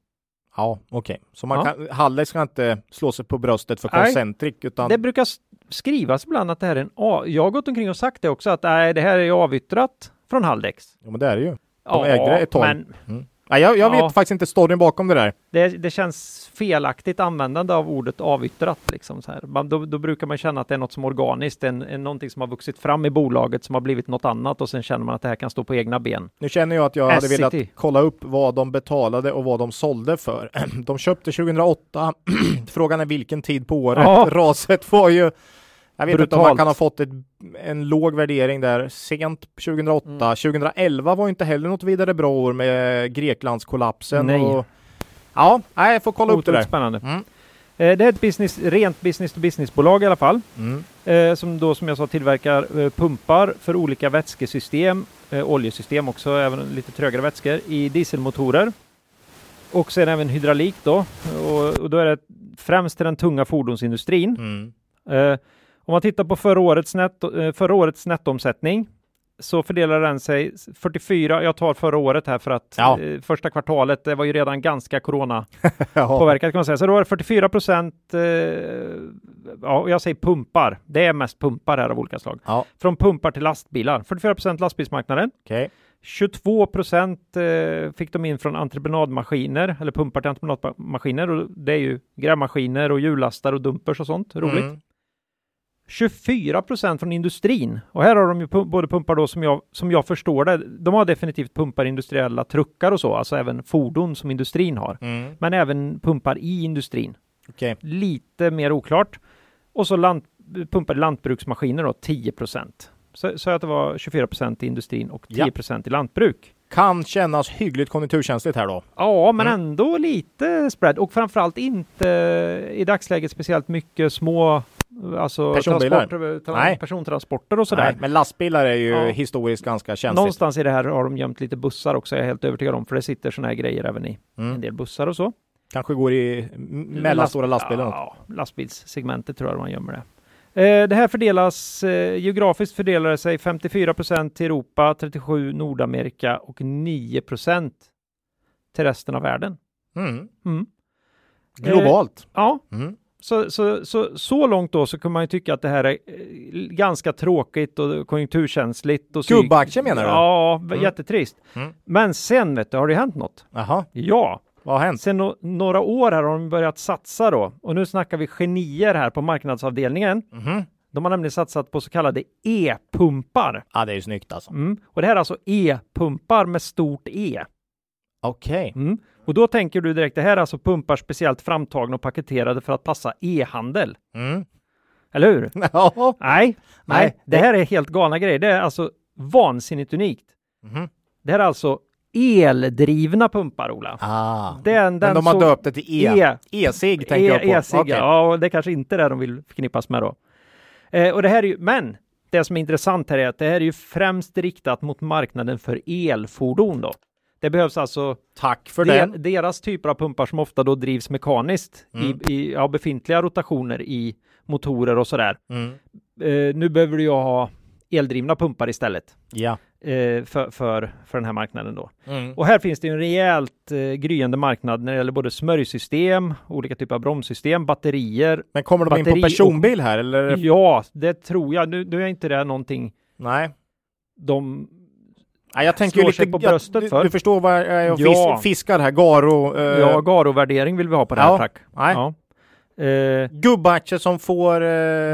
Ja, okej. Så man Ja. kan, Hallex ska inte slå sig på bröstet för Nej. Concentric utan Det brukar skrivas ibland att det här är en A. Jag har gått omkring och sagt det också att nej, det här är avyttrat från Haldex. Ja, men det är det ju. De ägde det ett tag. men Nej, jag, jag Ja. vet faktiskt inte storyn bakom det där. det, det känns felaktigt användande av ordet avyttrat. Liksom så här. Man, då, då brukar man känna att det är något som är organiskt, en, en, någonting som har vuxit fram i bolaget som har blivit något annat och sen känner man att det här kan stå på egna ben. Nu känner jag att jag hade SCT. velat kolla upp vad de betalade och vad de sålde för. De köpte 2008. Frågan är vilken tid på året. Ja. Raset var ju... Jag vet inte om man Brutalt. kan ha fått ett, en låg värdering där sent 2008. Mm. 2011 var inte heller något vidare bra år med Greklandskollapsen. Nej. Och, ja, jag får kolla upp det Otroligt där. spännande. Mm. Eh, det är ett business, rent business to business-bolag i alla fall. Mm. eh, som då som jag sa tillverkar eh, pumpar för olika vätskesystem, oljesystem också, även lite trögare vätskor i dieselmotorer. Och sen även hydraulik då. Och, och då är det främst till den tunga fordonsindustrin. Om man tittar på förra årets, netto, eh, förra årets nettoomsättning så fördelar den sig 44, jag tar förra året här för att Ja. eh, första kvartalet det var ju redan ganska corona påverkat kan man säga. Så då var det 44 procent, eh, ja jag säger pumpar, det är mest pumpar här av olika slag. Ja. Från pumpar till lastbilar, 44 procent lastbilsmarknaden. Okej. 22 procent eh, fick de in från entreprenadmaskiner, eller pumpar till entreprenadmaskiner. Och det är ju grävmaskiner och hjullastare och dumpers och sånt, roligt. Mm. 24 procent från industrin. Och här har de ju pu- både pumpar då som jag, som jag förstår det. De har definitivt pumpar industriella truckar och så, alltså även fordon som industrin har. Mm. Men även pumpar i industrin. Okej. Lite mer oklart. Och så lant, pumpar lantbruksmaskiner då, 10 procent. Så, så att det var 24 procent i industrin och 10 Ja. procent i lantbruk. Kan kännas hyggligt konjunkturkänsligt här då. Ja, men Mm. ändå lite spread och framförallt inte i dagsläget speciellt mycket små alltså Personbilar? transporter, tra- Nej. persontransporter och sådär. Nej, men lastbilar är ju Ja. historiskt ganska känsligt. Någonstans i det här har de gömt lite bussar också, jag är helt övertygad om, för det sitter sådana här grejer även i en Mm. del bussar och så. Kanske går i mellanstora lastbilar. Ja, lastbilssegmentet tror jag man gömmer det. Eh, det här fördelas, eh, geografiskt fördelar det sig 54 procent till Europa, 37 Nordamerika och 9 procent till resten av världen. Mm. Mm. Globalt. Ja, Mm. Så, så, så, så långt då så kan man ju tycka att det här är eh, ganska tråkigt och konjunkturkänsligt. Och Gubbaktier menar du? Ja, Mm. jättetrist. Mm. Men sen vet du, har det hänt något? Jaha, Ja, vad har hänt? sen no- några år här har de börjat satsa då. Och nu snackar vi genier här på marknadsavdelningen. Mhm. De har nämligen satsat på så kallade e-pumpar. Ja, det är ju snyggt alltså. Mm. Och det här är alltså e-pumpar med stort E. Okej. Mm. Och då tänker du direkt, det här är alltså pumpar speciellt framtagna och paketerade för att passa e-handel. Mm. Eller hur? Ja. Nej, nej, Nej, det här är helt galna grejer. Det är alltså vansinnigt unikt. Mhm. Det här är alltså eldrivna pumpar, Ola. Ah. Den, Men den de har så- döpt det till E. E. E-cigg tänker jag på. E-cigg, Okej. ja, och det är kanske inte är det de vill förknippas med då. Eh, och det här är ju, men det som är intressant här är att det här är ju främst riktat mot marknaden för elfordon då. Det behövs alltså Tack för de, den. deras typer av pumpar som ofta då drivs mekaniskt Mm. i, i ja, befintliga rotationer i motorer och sådär. Mm. Eh, nu behöver du ju ha eldrivna pumpar istället Ja. eh, för, för, för den här marknaden då. Mm. Och här finns det en rejält eh, gryende marknad när det gäller både smörjsystem, olika typer av bromssystem, batterier. Men kommer de in på personbil här eller? Ja, det tror jag. Nu, nu är inte det någonting Nej. de Jag tänker lite på bröstet du, för. du förstår vad jag Ja. fis, fiskar här. Garo. Eh, Ja, Garo-värdering vill vi ha på det här, ja, tack. nej. Ja. Eh, Gubbaktier som får eh,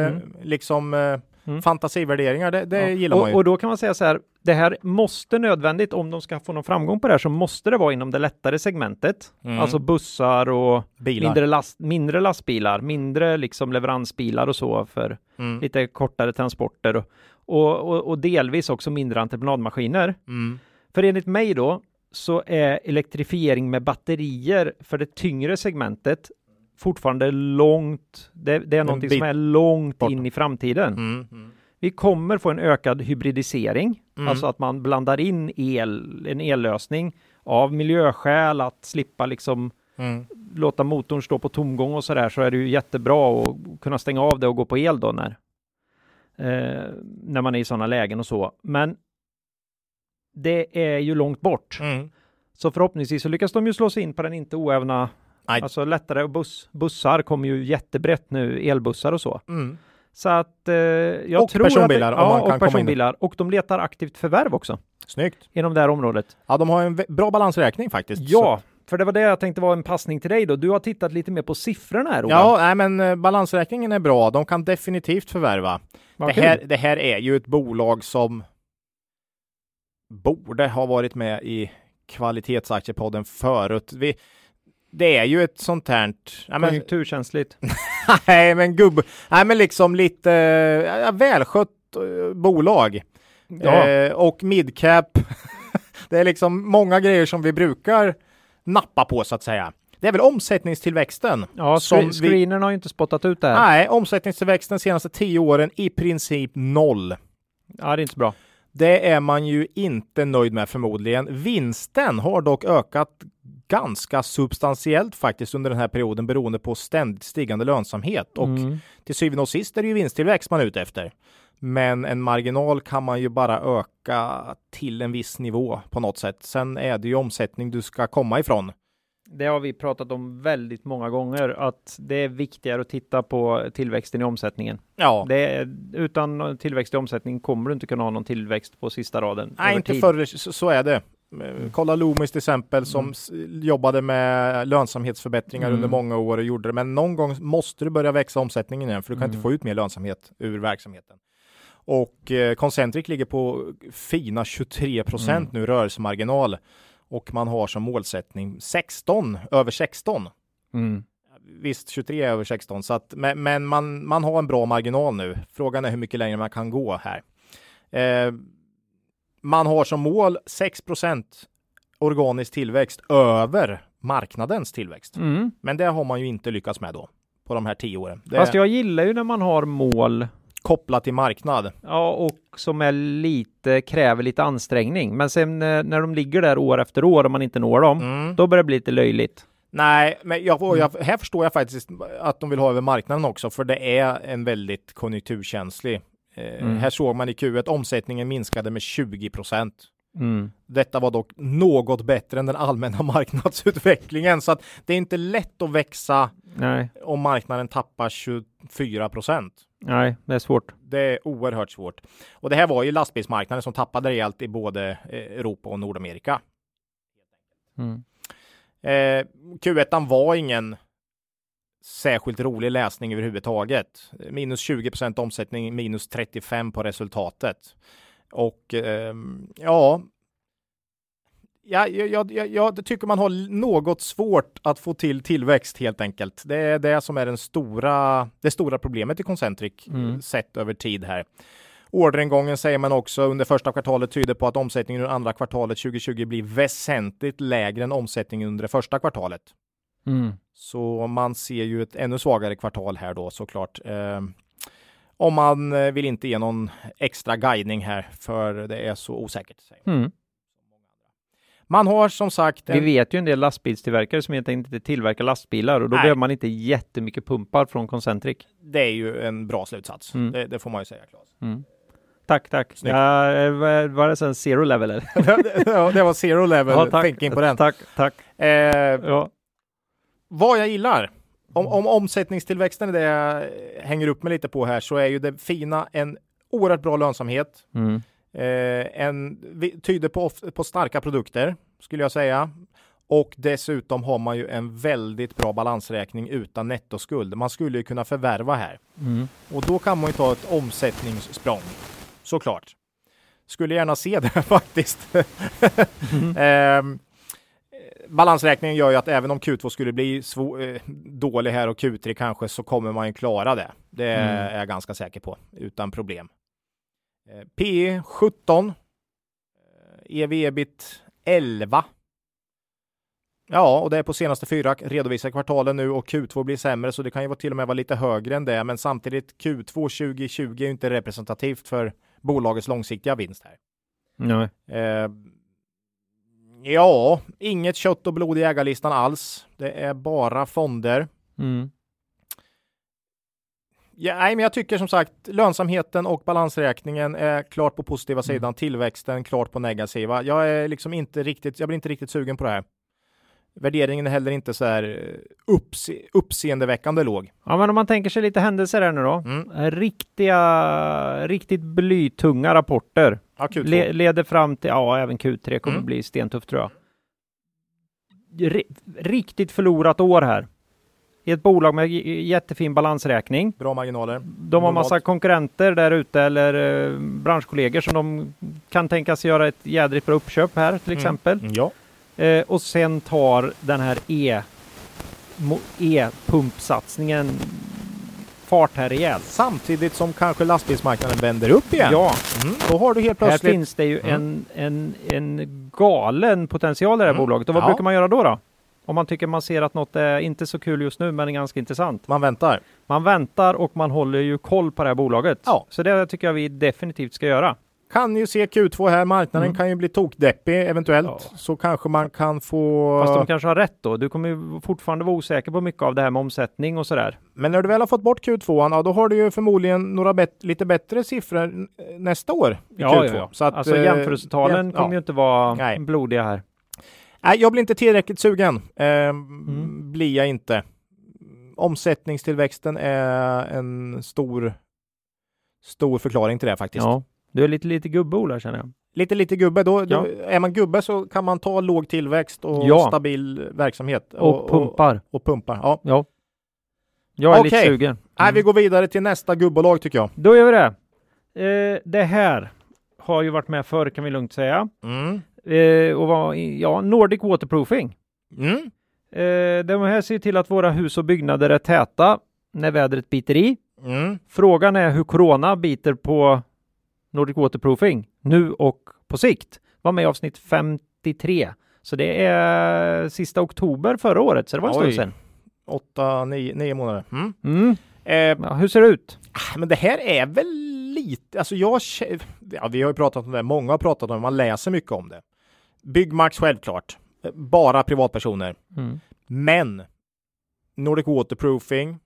Mm. liksom eh, Mm. fantasivärderingar. Det, det ja. gillar man ju. och, då kan man säga så här, det här måste nödvändigt, om de ska få någon framgång på det här, så måste det vara inom det lättare segmentet. Mm. Alltså bussar och Bilar. mindre, last, mindre lastbilar, mindre liksom leveransbilar och så för Mm. lite kortare transporter och, och, och, och delvis också mindre entreprenadmaskiner. Mm. För enligt mig då så är elektrifiering med batterier för det tyngre segmentet fortfarande långt. Det, det är någonting som är långt borta. in i framtiden. Mm. Mm. Vi kommer få en ökad hybridisering, Mm. alltså att man blandar in el, en ellösning av miljöskäl att slippa liksom Mm. låta motorn stå på tomgång och sådär så är det ju jättebra att kunna stänga av det och gå på el då när, eh, när man är i sådana lägen och så. Men det är ju långt bort. Mm. Så förhoppningsvis så lyckas de ju slå sig in på den inte oävna, Nej. alltså lättare buss, bussar kommer ju jättebrett nu, elbussar och så. Mm. Så att eh, jag Och tror personbilar, att det, man ja, kan och komma in. personbilar. Och de letar aktivt förvärv också Snyggt. inom det här området. Ja, de har en bra balansräkning faktiskt. Ja, för det var det jag tänkte vara en passning till dig då. Du har tittat lite mer på siffrorna här. Ola. ja, nej, men eh, balansräkningen är bra. De kan definitivt förvärva. Vad Det kul. här, det här är ju ett bolag som borde ha varit med i kvalitetsaktiepodden förut. Vi, det är ju ett sånt här... Ja, men, Konjunkturkänsligt. nej, men gubb... Nej, men liksom lite äh, välskött eh, bolag. Ja. Eh, och midcap. det är liksom många grejer som vi brukar nappa på så att säga. Det är väl omsättningstillväxten. Ja, som som vi- screenern har ju inte spottat ut det här. Nej, omsättningstillväxten de senaste tio åren i princip noll. Ja, det är inte så bra. Det är man ju inte nöjd med förmodligen. Vinsten har dock ökat ganska substantiellt faktiskt under den här perioden beroende på ständigt stigande lönsamhet. Och Mm. till syvende och sist är det ju vinsttillväxt man är ute efter. Men en marginal kan man ju bara öka till en viss nivå på något sätt. Sen är det ju omsättning du ska komma ifrån. Det har vi pratat om väldigt många gånger, att det är viktigare att titta på tillväxten i omsättningen. Ja, är, utan tillväxt i omsättning kommer du inte kunna ha någon tillväxt på sista raden. Nej, inte förr. Så är det. Kolla Loomis till exempel som s- jobbade med lönsamhetsförbättringar Mm. under många år och gjorde det. Men någon gång måste du börja växa omsättningen igen för du kan Mm. inte få ut mer lönsamhet ur verksamheten. Och eh, Concentric ligger på fina 23 procent Mm. nu rörelsemarginal och man har som målsättning 16 över 16. Mm. Visst, 23 är över 16, så att, men, men man, man har en bra marginal nu. Frågan är hur mycket längre man kan gå här. Eh, man har som mål 6% organisk tillväxt över marknadens tillväxt. Mm. Men det har man ju inte lyckats med då på de här tio åren. Det Fast jag gillar ju när man har mål kopplat till marknad. Ja, och som är lite, kräver lite ansträngning. Men sen eh, när de ligger där år efter år och man inte når dem, Mm. då börjar det bli lite löjligt. Nej, men jag, jag, här förstår jag faktiskt att de vill ha över marknaden också, för det är en väldigt konjunkturkänslig. Eh, Mm. Här såg man i Q1 omsättningen minskade med 20 procent. Mm. Detta var dock något bättre än den allmänna marknadsutvecklingen, så att det är inte lätt att växa Nej, om marknaden tappar 24 procent. nej, det är svårt. Det är oerhört svårt. Och det här var ju lastbilsmarknaden som tappade rejält i både eh, Europa och Nordamerika. Mm. Eh, Q1 var ingen särskilt rolig läsning överhuvudtaget. Minus 20% omsättning, minus 35 på resultatet. Och ehm, ja, Ja, jag, jag, jag, jag tycker man har något svårt att få till tillväxt helt enkelt. Det är det som är den stora, det stora problemet i Concentric Mm. sett över tid här. Orderingången säger man också under första kvartalet tyder på att omsättningen under andra kvartalet 2020 blir väsentligt lägre än omsättningen under det första kvartalet. Mm. Så man ser ju ett ännu svagare kvartal här då såklart. Eh, om man eh, vill inte ge någon extra guidning här för det är så osäkert. Mm. Man har som sagt Vi en, vet ju en del lastbilstillverkare som helt enkelt inte tillverkar lastbilar och då Nej. behöver man inte jättemycket pumpar från Concentric. det är ju en bra slutsats. Mm. Det, det får man ju säga Claes. Mm. Tack, tack. Snyggt. Ja, eh, var var det sen zero level eller? Ja, det var zero level Ja, tack. thinking på den. Tack, tack. Eh, Ja. Vad jag gillar, om, om omsättningstillväxten är det jag hänger upp mig lite på här, så är ju det fina en oerhört bra lönsamhet. Mm. Eh, en, tyder på, på starka produkter, skulle jag säga. Och dessutom har man ju en väldigt bra balansräkning utan nettoskuld. Man skulle ju kunna förvärva här. Mm. Och då kan man ju ta ett omsättningssprång. Såklart. Skulle gärna se det faktiskt. Ehm, balansräkningen gör ju att även om Q2 skulle bli svå- eh, dålig här och Q3 kanske så kommer man ju klara det. Det Mm. är jag ganska säker på utan problem. Eh, P 17. Eh, EV ebit 11. Ja, och det är på senaste fyra redovisade kvartalen nu och Q2 blir sämre så det kan ju vara till och med vara lite högre än det. Men samtidigt Q2 2020 är ju inte representativt för bolagets långsiktiga vinst här. Nej. Eh, Ja, inget kött och blod i ägarlistan alls. Det är bara fonder. Mm. Ja, nej, men jag tycker som sagt lönsamheten och balansräkningen är klart på positiva Mm. sidan, tillväxten klart på negativa. Jag är liksom inte riktigt, jag blir inte riktigt sugen på det här. Värderingen är heller inte så här eh, uppse, uppseendeväckande låg. Ja, men om man tänker sig lite händelser här nu då. Mm. Riktiga, riktigt blytunga rapporter. Ja, Q2. Le, leder fram till, ja, även Q3 kommer Mm. bli stentufft tror jag. Ri, riktigt förlorat år här. I ett bolag med jättefin balansräkning. Bra marginaler. De har massa konkurrenter där ute eller eh, branschkollegor som de kan tänkas göra ett jädrigt bra uppköp här till Mm. exempel. Ja. Eh, och sen tar den här E E-pumpsatsningen fart här rejält. Samtidigt som kanske lastbilsmarknaden vänder upp igen. Ja, Mm, då har du helt här plötsligt finns det ju Mm. en, en, en galen potential i det här Mm. bolaget. Och vad Ja. brukar man göra då, då? Om man tycker man ser att något är inte så kul just nu, men är ganska intressant. man väntar. Man väntar och man håller ju koll på det här bolaget. Ja. Så det tycker jag vi definitivt ska göra. Kan ju se Q2 här. Marknaden Mm. kan ju bli tokdeppig eventuellt. Ja. Så kanske man kan få... Fast de kanske har rätt då. Du kommer ju fortfarande vara osäker på mycket av det här med omsättning och sådär. Men när du väl har fått bort Q2, ja, då har du ju förmodligen några bet- lite bättre siffror nästa år i Ja, Q2. ja. Så att, alltså eh, jämförelsetalen jäm- kommer ju inte vara Nej. blodiga här. Nej, jag blir inte tillräckligt sugen. Eh, Mm. Blir jag inte. Omsättningstillväxten är en stor, stor förklaring till det faktiskt. Ja. Du är lite, lite gubbe Ola känner jag. Lite, lite gubbe. Då, då, Ja. Är man gubbe så kan man ta låg tillväxt och Ja. stabil verksamhet. Och, pumpar. Och, och pumpar. Ja. Ja. Jag är lite Okej. sugen. Nej, Mm. vi går vidare till nästa gubbolag tycker jag. Då gör vi det. Eh, det här har ju varit med förr kan vi lugnt säga. Mm. Eh, och var, ja, Nordic Waterproofing. Mm. Eh, de här ser till att våra hus och byggnader är täta när vädret biter i. Mm. Frågan är hur corona biter på Nordic Waterproofing nu och på sikt. Var med i avsnitt 53. Så det är sista oktober förra året, så det var en Oj. stund sedan. Åtta, nio, nio månader. Mm. Mm. Eh, Ja, hur ser det ut? men det här är väl lite, alltså jag, ja, vi har ju pratat om det, många har pratat om det, man läser mycket om det. Byggmax självklart, Eh, bara privatpersoner. Mm. Men Nordic Waterproofing,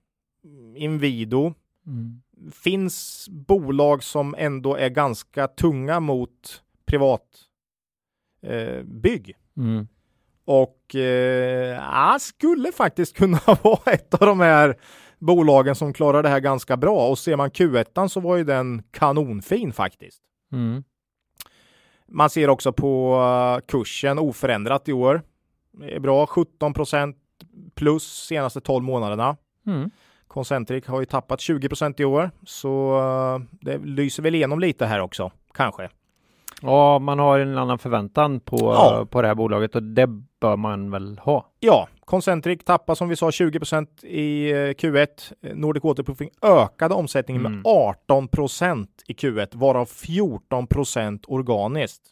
Inwido, Mm. Finns bolag som ändå är ganska tunga mot privat eh, bygg. Mm. Och eh, skulle faktiskt kunna vara ett av de här bolagen som klarar det här ganska bra. Och ser man Q1 så var ju den kanonfin faktiskt. Mm. Man ser också på eh, kursen oförändrat i år. Det är bra 17% plus senaste 12 månaderna. Mm. Concentric har ju tappat 20% i år, så eh, det lyser väl igenom lite här också, kanske. Ja, man har en annan förväntan på, Ja. på det här bolaget och det bör man väl ha. Ja, Concentric tappar som vi sa 20% i eh, Q1. Eh, Nordic Waterproofing ökade omsättningen Mm. med 18% i Q1, varav 14% organiskt.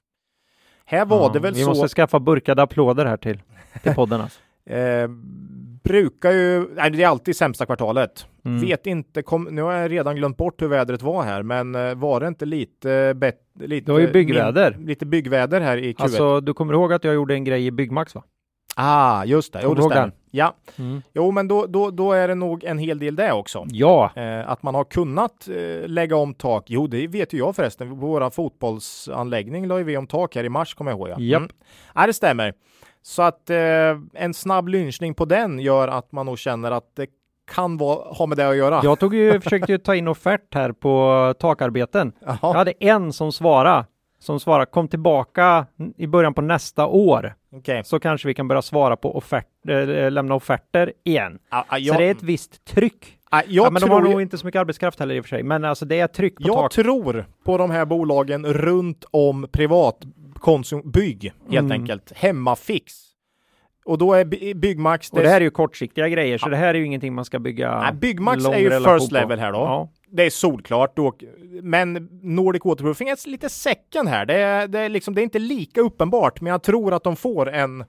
Här var Ja, det väl vi så. måste skaffa burkade applåder här till, till podden. Alltså. Eh, brukar ju, nej, det är alltid sämsta kvartalet. Mm. Vet inte, kom, nu har jag redan glömt bort hur vädret var här, men eh, var det inte lite bättre? Lite, Det var ju byggväder. min- lite byggväder här i Q1. Alltså, du kommer ihåg att jag gjorde en grej i Byggmax va? ah, just det. Jo, det stämmer. Ja, Mm. jo, men då, då, då är det nog en hel del det också. Ja, Eh, att man har kunnat eh, lägga om tak. Jo, det vet ju jag förresten. På våra fotbollsanläggning la vi om tak här i mars, kommer jag ihåg. Ja, mm. ja det stämmer. Så att eh, en snabb lynchning på den gör att man nog känner att det kan vara, ha med det att göra. jag tog ju, försökte ju ta in offert här på takarbeten. Jag Jaha, hade en som svarade, som svarade kom tillbaka i början på nästa år okej. så kanske vi kan börja svara på offert, äh, lämna offerter igen. Ah, ah, Så jag, det är ett visst tryck. jag, ja, men tror, de har nog inte så mycket arbetskraft heller i och för sig. Men alltså det är tryck på jag tak. tror på de här bolagen runt om privat konsum, bygg, helt Mm. enkelt. Hemmafix. Och då är By- Byggmax... Och det här är ju kortsiktiga grejer, så det här är ju ingenting man ska bygga Nej, Byggmax är ju first level här då. Ja. Det är solklart. Då, men Nordic Waterproofing är lite second här. Det är, det, är liksom, det är inte lika uppenbart, men jag tror att de får en...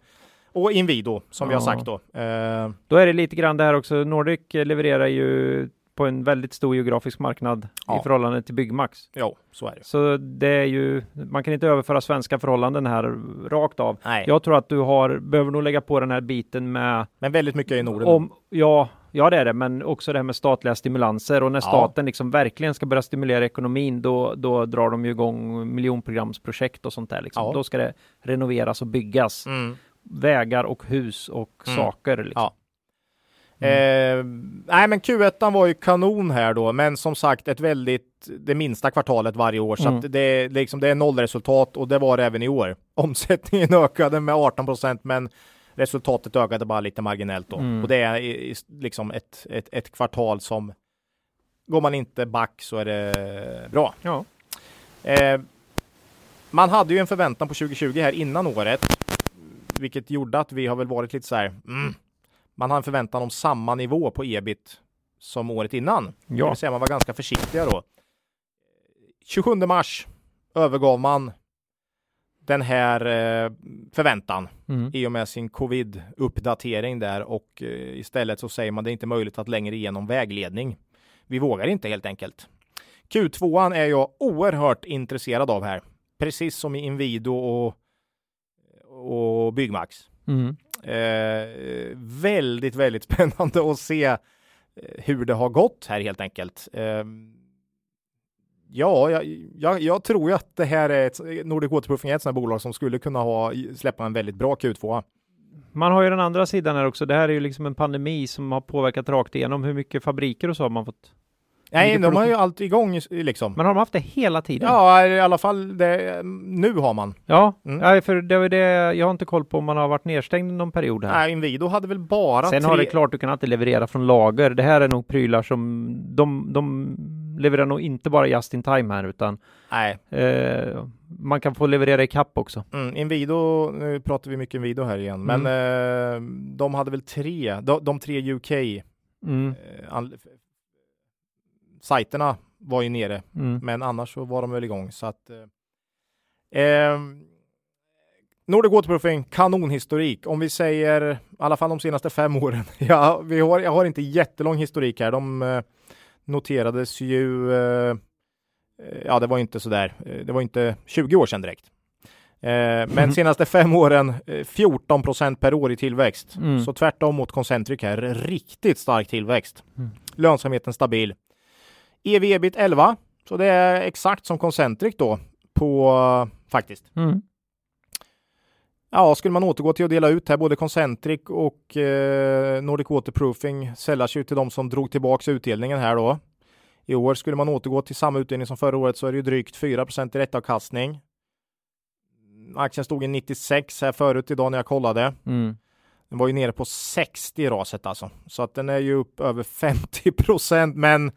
Och Inwido, som vi har Ja. sagt då. Eh, Då är det lite grann det här också. Nordic levererar ju på en väldigt stor geografisk marknad Ja. i förhållande till Byggmax. Jo, så är det. Så det är ju, man kan inte överföra svenska förhållanden här rakt av. Nej, Jag tror att du har, behöver nog lägga på den här biten med men väldigt mycket i Norden. om, ja, ja det är det, men också det här med statliga stimulanser och när Ja. staten liksom verkligen ska börja stimulera ekonomin, då, då drar de ju igång miljonprogramsprprojekt och sånt där. Liksom. Ja. Då ska det renoveras och byggas Mm. vägar och hus och Mm. saker. Liksom. Ja. Eh, nej, men Q1 var ju kanon här då, men som sagt ett väldigt det minsta kvartalet varje år, så Mm. att det, det, liksom, det är nollresultat och det var det även i år. Omsättningen ökade med 18 procent, men resultatet ökade bara lite marginellt då. Mm. Och det är liksom ett, ett, ett kvartal som går man inte back så är det bra. Ja. Eh, man hade ju en förväntan på 2020 här innan året, vilket gjorde att vi har väl varit lite så här. Mm, man har en förväntan om samma nivå på ebit som året innan. Det Ja. vill säga man var ganska försiktiga då. 27 mars övergav man den här eh, förväntan Mm. i och med sin covid-uppdatering där och eh, istället så säger man det är inte möjligt att längre ge någon vägledning. Vi vågar inte helt enkelt. Q2 är jag oerhört intresserad av här, precis som i Inwido och, och Byggmax. Mm. Eh, väldigt, väldigt spännande att se eh, hur det har gått här helt enkelt. Eh, ja, jag, jag, jag tror ju att det här är ett Nordic Waterproofing är ett sådant här bolag som skulle kunna ha släppa en väldigt bra Q2. Man har ju den andra sidan här också. Det här är ju liksom en pandemi som har påverkat rakt igenom. Hur mycket fabriker och så har man fått? Nej, de har ju allt igång liksom. Men har de haft det hela tiden? Ja, i alla fall det, nu har man. Ja, Mm. ja, för det var det. Jag har inte koll på om man har varit nedstängd någon period här. Nej, Inwido hade väl bara Sen tre... har det klart, du kan alltid leverera från lager. Det här är nog prylar som de, de levererar nog inte bara just in time här, utan Nej, eh, man kan få leverera i kapp också. mm, Inwido, nu pratar vi mycket Inwido här igen, men eh, de hade väl tre, de, de tre UK Mm, eh, sajterna var ju nere, mm. men annars så var de väl igång så att eh, eh, Nordic Waterproofing, kanonhistorik. Om vi säger i alla fall de senaste fem åren. Ja, vi har, jag har inte jättelång historik här. De eh, noterades ju, eh, eh, ja det var inte sådär, eh, det var inte 20 år sedan direkt. Eh, men Mhm. senaste fem åren eh, 14 procent per år i tillväxt. Mm. Så tvärtom mot Concentric här, riktigt stark tillväxt. Mm. Lönsamheten stabil. EV ebit 11, så det är exakt som Concentric då på faktiskt. Mm. Ja, skulle man återgå till att dela ut här, både Concentric och eh, Nordic Waterproofing sällar sig till de som drog tillbaks utdelningen här då. I år skulle man återgå till samma utdelning som förra året så är det ju drygt 4% direktavkastning. Aktien stod i 96 här förut idag när jag kollade. Mm. Den var ju nere på 60 i raset alltså. Så att den är ju upp över 50 men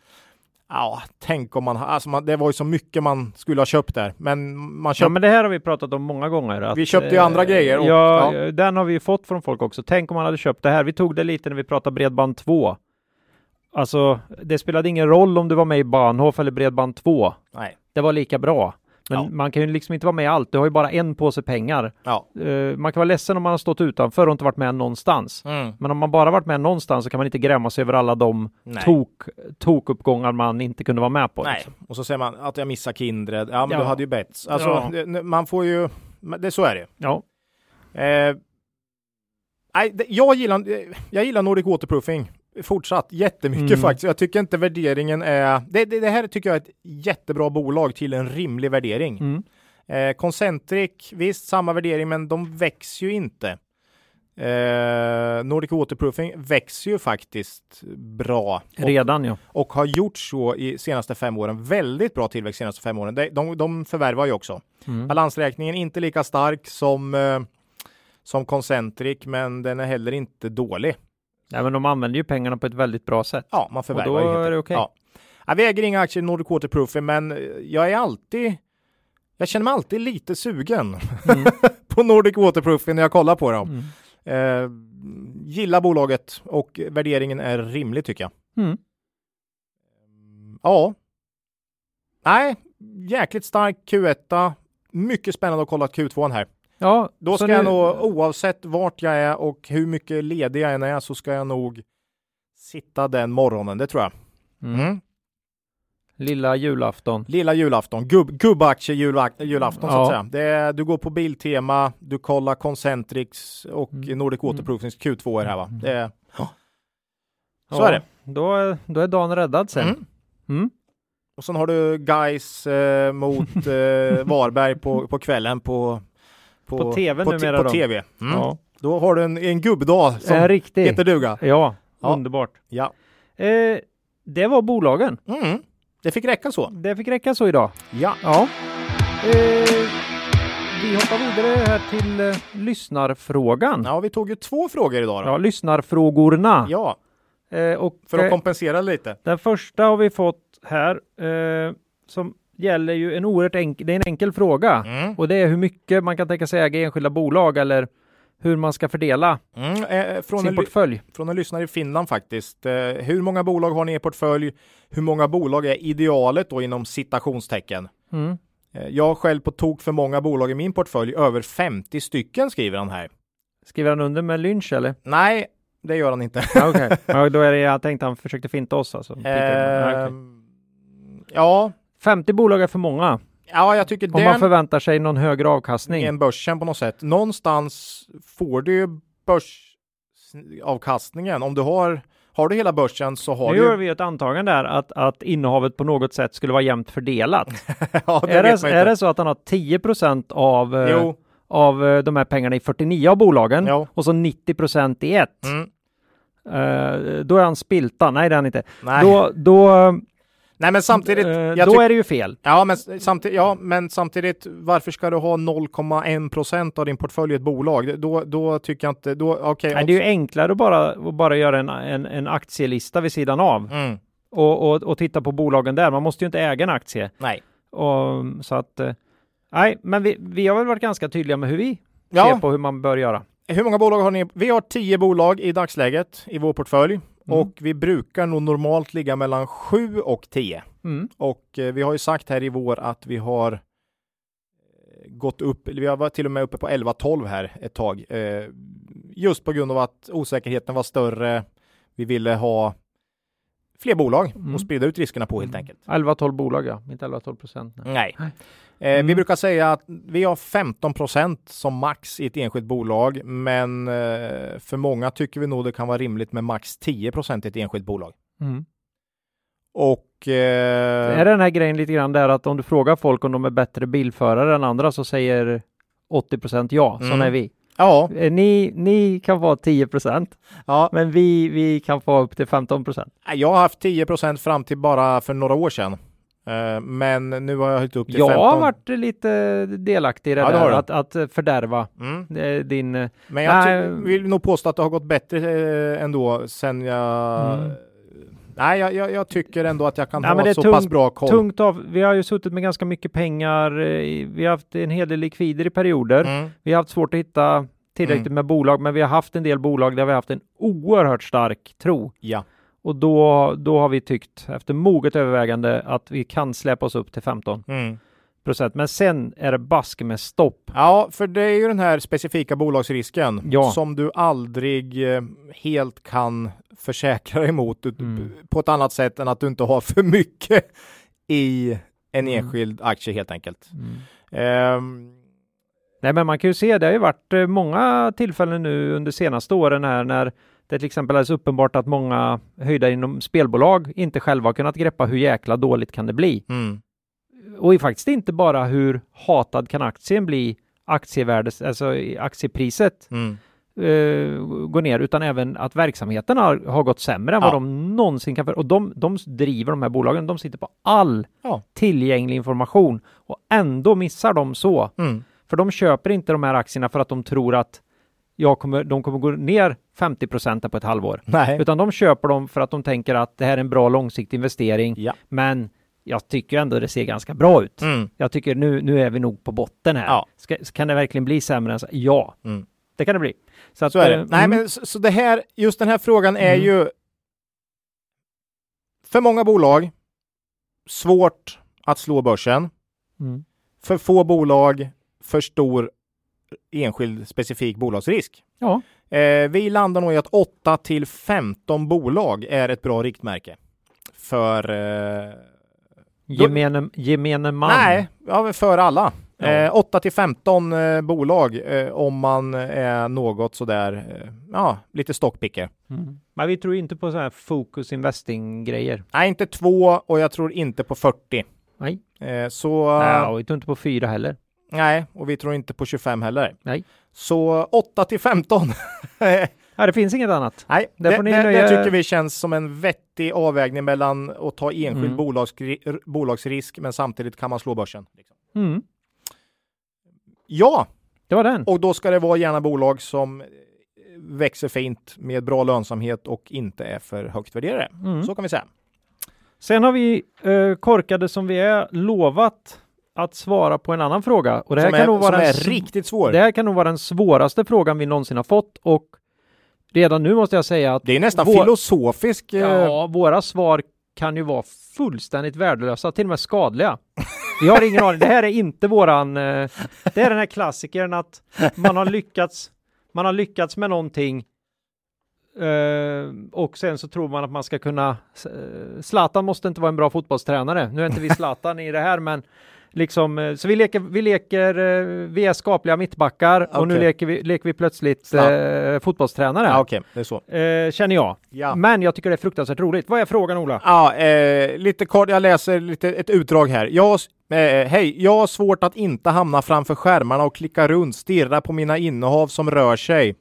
ja, tänk om man, alltså man, det var ju så mycket man skulle ha köpt där. Men man Ja, köpte, men det här har vi pratat om många gånger. Att, Vi köpte ju eh, andra grejer och- ja, ja. den har vi ju fått från folk också. Tänk om man hade köpt det här. Vi tog det lite när vi pratade Bredband 2. Alltså, det spelade ingen roll om du var med i Bahnhof eller Bredband 2. nej, Det var lika bra. Men Ja. man kan ju liksom inte vara med i allt. Du har ju bara en påse pengar. ja. Eh, man kan vara ledsen om man har stått utanför och inte varit med någonstans. Mm. Men om man bara varit med någonstans så kan man inte gräma sig över alla de Nej. tok, tokuppgångar man inte kunde vara med på. Nej, liksom. och så säger man att jag missar Kindred. Ja, men Ja. du hade ju bett. Alltså, det, man får ju, det så är det. Ja. Nej, det, jag gillar, jag gillar Nordic Waterproofing fortsatt jättemycket Mm. faktiskt. Jag tycker inte värderingen är, det, det, det här tycker jag är ett jättebra bolag till en rimlig värdering. Mm. Eh, Concentric, visst samma värdering, men de växer ju inte. Eh, Nordic Waterproofing växer ju faktiskt bra. Och Redan ja. och har gjort så i senaste fem åren. Väldigt bra tillväxt senaste fem åren. De, de, de förvärvar ju också. Mm. Balansräkningen inte lika stark som, eh, som Concentric, men den är heller inte dålig. Nej, men de använder ju pengarna på ett väldigt bra sätt. Ja, man förvärvar Och då ju är det okej. Ja. Jag väger inga aktier i Nordic Waterproofing, men jag är alltid jag känner mig alltid lite sugen Mm. på Nordic Waterproofing när jag kollar på dem. Mm. Eh, gillar bolaget och värderingen är rimlig tycker jag. Mm. Ja. Nej, jäkligt stark Q1. Mycket spännande att kolla Q2 här. Ja, Då så ska jag nu- nog, oavsett vart jag är och hur mycket ledig jag än är, så ska jag nog sitta den morgonen. Det tror jag. Mm. Mm. Lilla julafton. Lilla julafton, Gubb, gubbaktie julak, julafton så Ja. att säga. Det är, du går på Biltema, du kollar Concentrix och Mm. Nordic Waterproofings Q2 här va. Det är, så Ja, är det. Då, då är dagen räddad sen. Mm. Mm. Och sen har du Guys eh, mot eh, Varberg på, på kvällen på På TV på, numera på. TV. Mm. Ja. Då har du en, en gubbdag som Är riktigt. heter duga. Ja, Ja. underbart. Ja. Eh, det var bolagen. Mm. Det fick räcka så. Det fick räcka så idag. Ja. Ja. Eh, vi hoppar vidare här till eh, lyssnarfrågan. ja, vi tog ju två frågor idag då. Ja, lyssnarfrågorna. Ja, Eh, och, för att eh, kompensera lite. Den första har vi fått här eh, som gäller ju en oerhört enkel, det är en enkel fråga Mm. och det är hur mycket man kan tänka sig äga i enskilda bolag eller hur man ska fördela Mm. Eh, från, sin en, portfölj. från en lyssnare i Finland faktiskt. Eh, hur många bolag har ni i portfölj? Hur många bolag är idealet då inom citationstecken? Mm. Eh, jag har själv på tok för många bolag i min portfölj, över 50 stycken skriver han här. Skriver han under med lynch eller? Nej, det gör han inte. Okej, ja, då är det jag tänkte han försökte finta oss alltså. Eh, Ja, okej. ja, 50 bolag är för många ja, jag tycker om man förväntar sig någon högre avkastning. är börsen på något sätt. Någonstans får du ju börsavkastningen. Om du har, har du hela börsen så har Nu du gör ju... vi ett antagande där att, att innehavet på något sätt skulle vara jämnt fördelat. ja, det är, det, är det så att han har 10 av, eh, Jo, av eh, de här pengarna i 49 av bolagen Ja. och så 90% i ett. mm, Eh, då är han spilta. Nej, det är han inte. nej. Då, då, nej, men samtidigt. eh, då är det ju fel. Ja men, samtidigt, ja, men samtidigt, varför ska du ha 0,1 procent av din portfölj i ett bolag? Då, då tycker jag inte, då, okej. Nej, det är ju enklare att bara, att bara göra en, en, en aktielista vid sidan av mm, och, och, och titta på bolagen där. Man måste ju inte äga en aktie. nej. Och, så att, eh, nej, men vi, vi har väl varit ganska tydliga med hur vi Ja. ser på hur man bör göra. Hur många bolag har ni? Vi har 10 bolag i dagsläget i vår portfölj Mm. och vi brukar nog normalt ligga mellan 7 och 10. Mm. Och eh, vi har ju sagt här i vår att vi har eh, gått upp, vi har varit till och med uppe på 11-12 här ett tag. Eh, just på grund av att osäkerheten var större. Vi ville ha fler bolag Mm. och sprida ut riskerna på helt enkelt. 11-12 bolag, ja. Inte 11-12 procent. nej. Nej. Nej. Eh, Vi Mm. brukar säga att vi har 15 procent som max i ett enskilt bolag, men eh, för många tycker vi nog det kan vara rimligt med max 10 procent i ett enskilt bolag. Mm. Och eh, Är den här grejen lite grann där att om du frågar folk om de är bättre bilförare än andra så säger 80 procent ja, Mm. sådana är vi. Ja, Eh, Ni, ni kan vara 10 procent, ja, men vi, vi kan få upp till 15 procent. jag har haft 10 procent fram till bara för några år sedan. Eh, men nu har jag höjt upp till Jag 15. har varit lite delaktig i det Ja, där, att, att fördärva Mm. eh, din... Men jag Nej. vill nog påstå att det har gått bättre ändå sen jag... Mm. Nej, jag, jag, jag tycker ändå att jag kan Ja, ha så tungt- pass bra koll. Tungt av, vi har ju suttit med ganska mycket pengar, eh, vi har haft en hel del likvider i perioder. Mm. Vi har haft svårt att hitta tillräckligt Mm. med bolag, men vi har haft en del bolag där vi har haft en oerhört stark tro. Ja. Och då, då har vi tyckt, efter moget övervägande, att vi kan släppa oss upp till 15 Mm. Procent. Men sen är det baske med stopp. Ja, för det är ju den här specifika bolagsrisken Ja. som du aldrig eh, helt kan försäkra dig emot ut- Mm. på ett annat sätt än att du inte har för mycket i en Mm. enskild aktie helt enkelt. Ehm, Nej, men man kan ju se, det har ju varit eh, många tillfällen nu under senaste åren här när det till exempel är alldeles uppenbart att många höjda inom spelbolag inte själva har kunnat greppa hur jäkla dåligt kan det bli. mm. Och faktiskt inte bara hur hatad kan aktien bli aktievärdes, alltså aktiepriset Mm. eh, går ner, utan även att verksamheten har, har gått sämre än Ja. vad de någonsin kan. För, och de, de driver de här bolagen, de sitter på all Ja. tillgänglig information och ändå missar de så. Mm. För de köper inte de här aktierna för att de tror att jag kommer, de kommer gå ner 50 procent på ett halvår. Nej. Utan de köper dem för att de tänker att det här är en bra långsiktig investering. Ja. Men jag tycker ändå det ser ganska bra ut. Mm. Jag tycker nu, nu är vi nog på botten här. Ja. Ska, kan det verkligen bli sämre än så? Ja, Mm. det kan det bli. Så, att, Så är det. eh, Nej, mm, men så, så det här, just den här frågan är Mm. ju för många bolag svårt att slå börsen. mm, För få bolag, för stor enskild specifik bolagsrisk. Ja. Eh, vi landar nog i att 8 till 15 bolag är ett bra riktmärke för eh, Gemene, gemene man. Nej, ja, för alla. Ja. Eh, 8 till 15 eh, bolag eh, om man är något sådär, eh, ja, lite stockpicker. Mm. Men vi tror inte på så här focus investing grejer. Nej, inte två och jag tror inte på 40. Nej. Eh, så Ja, och vi tror inte på fyra heller. nej, och vi tror inte på 25 heller. Nej. Så 8 till 15. Ja, det finns inget annat. Nej, det, det, nöja- det tycker vi känns som en vettig avvägning mellan att ta enskild Mm. bolagsri- bolagsrisk, men samtidigt kan man slå börsen. Liksom. Mm. Ja, Det var den. och då ska det vara gärna bolag som eh, växer fint med bra lönsamhet och inte är för högt värderade. Mm. Så kan vi säga. Sen har vi eh, korkade som vi är lovat att svara på en annan fråga. Och det här som kan är, nog vara sv- riktigt svår. Det här kan nog vara den svåraste frågan vi någonsin har fått och redan nu måste jag säga att Det är nästan Vår- filosofisk. eh, ja, våra svar kan ju vara fullständigt värdelösa, till och med skadliga. Vi har ingen aning. Det här är inte våran. Eh, det är den här klassikern att man har lyckats. Man har lyckats med någonting. Eh, och sen så tror man att man ska kunna. Zlatan måste inte vara en bra fotbollstränare. Nu är inte vi Zlatan i det här, men liksom så vi leker. Vi leker. eh, Vi är skapliga mittbackar och nu leker vi, leker vi plötsligt eh, fotbollstränare. Ja, Okej, det är så. Eh, känner jag. Ja. Men jag tycker det är fruktansvärt roligt. Vad är frågan Ola? Ja, eh, lite kort, jag läser lite ett utdrag här. Jag, eh, hej, jag har svårt att inte hamna framför skärmarna och klicka runt, stirra på mina innehav som rör sig.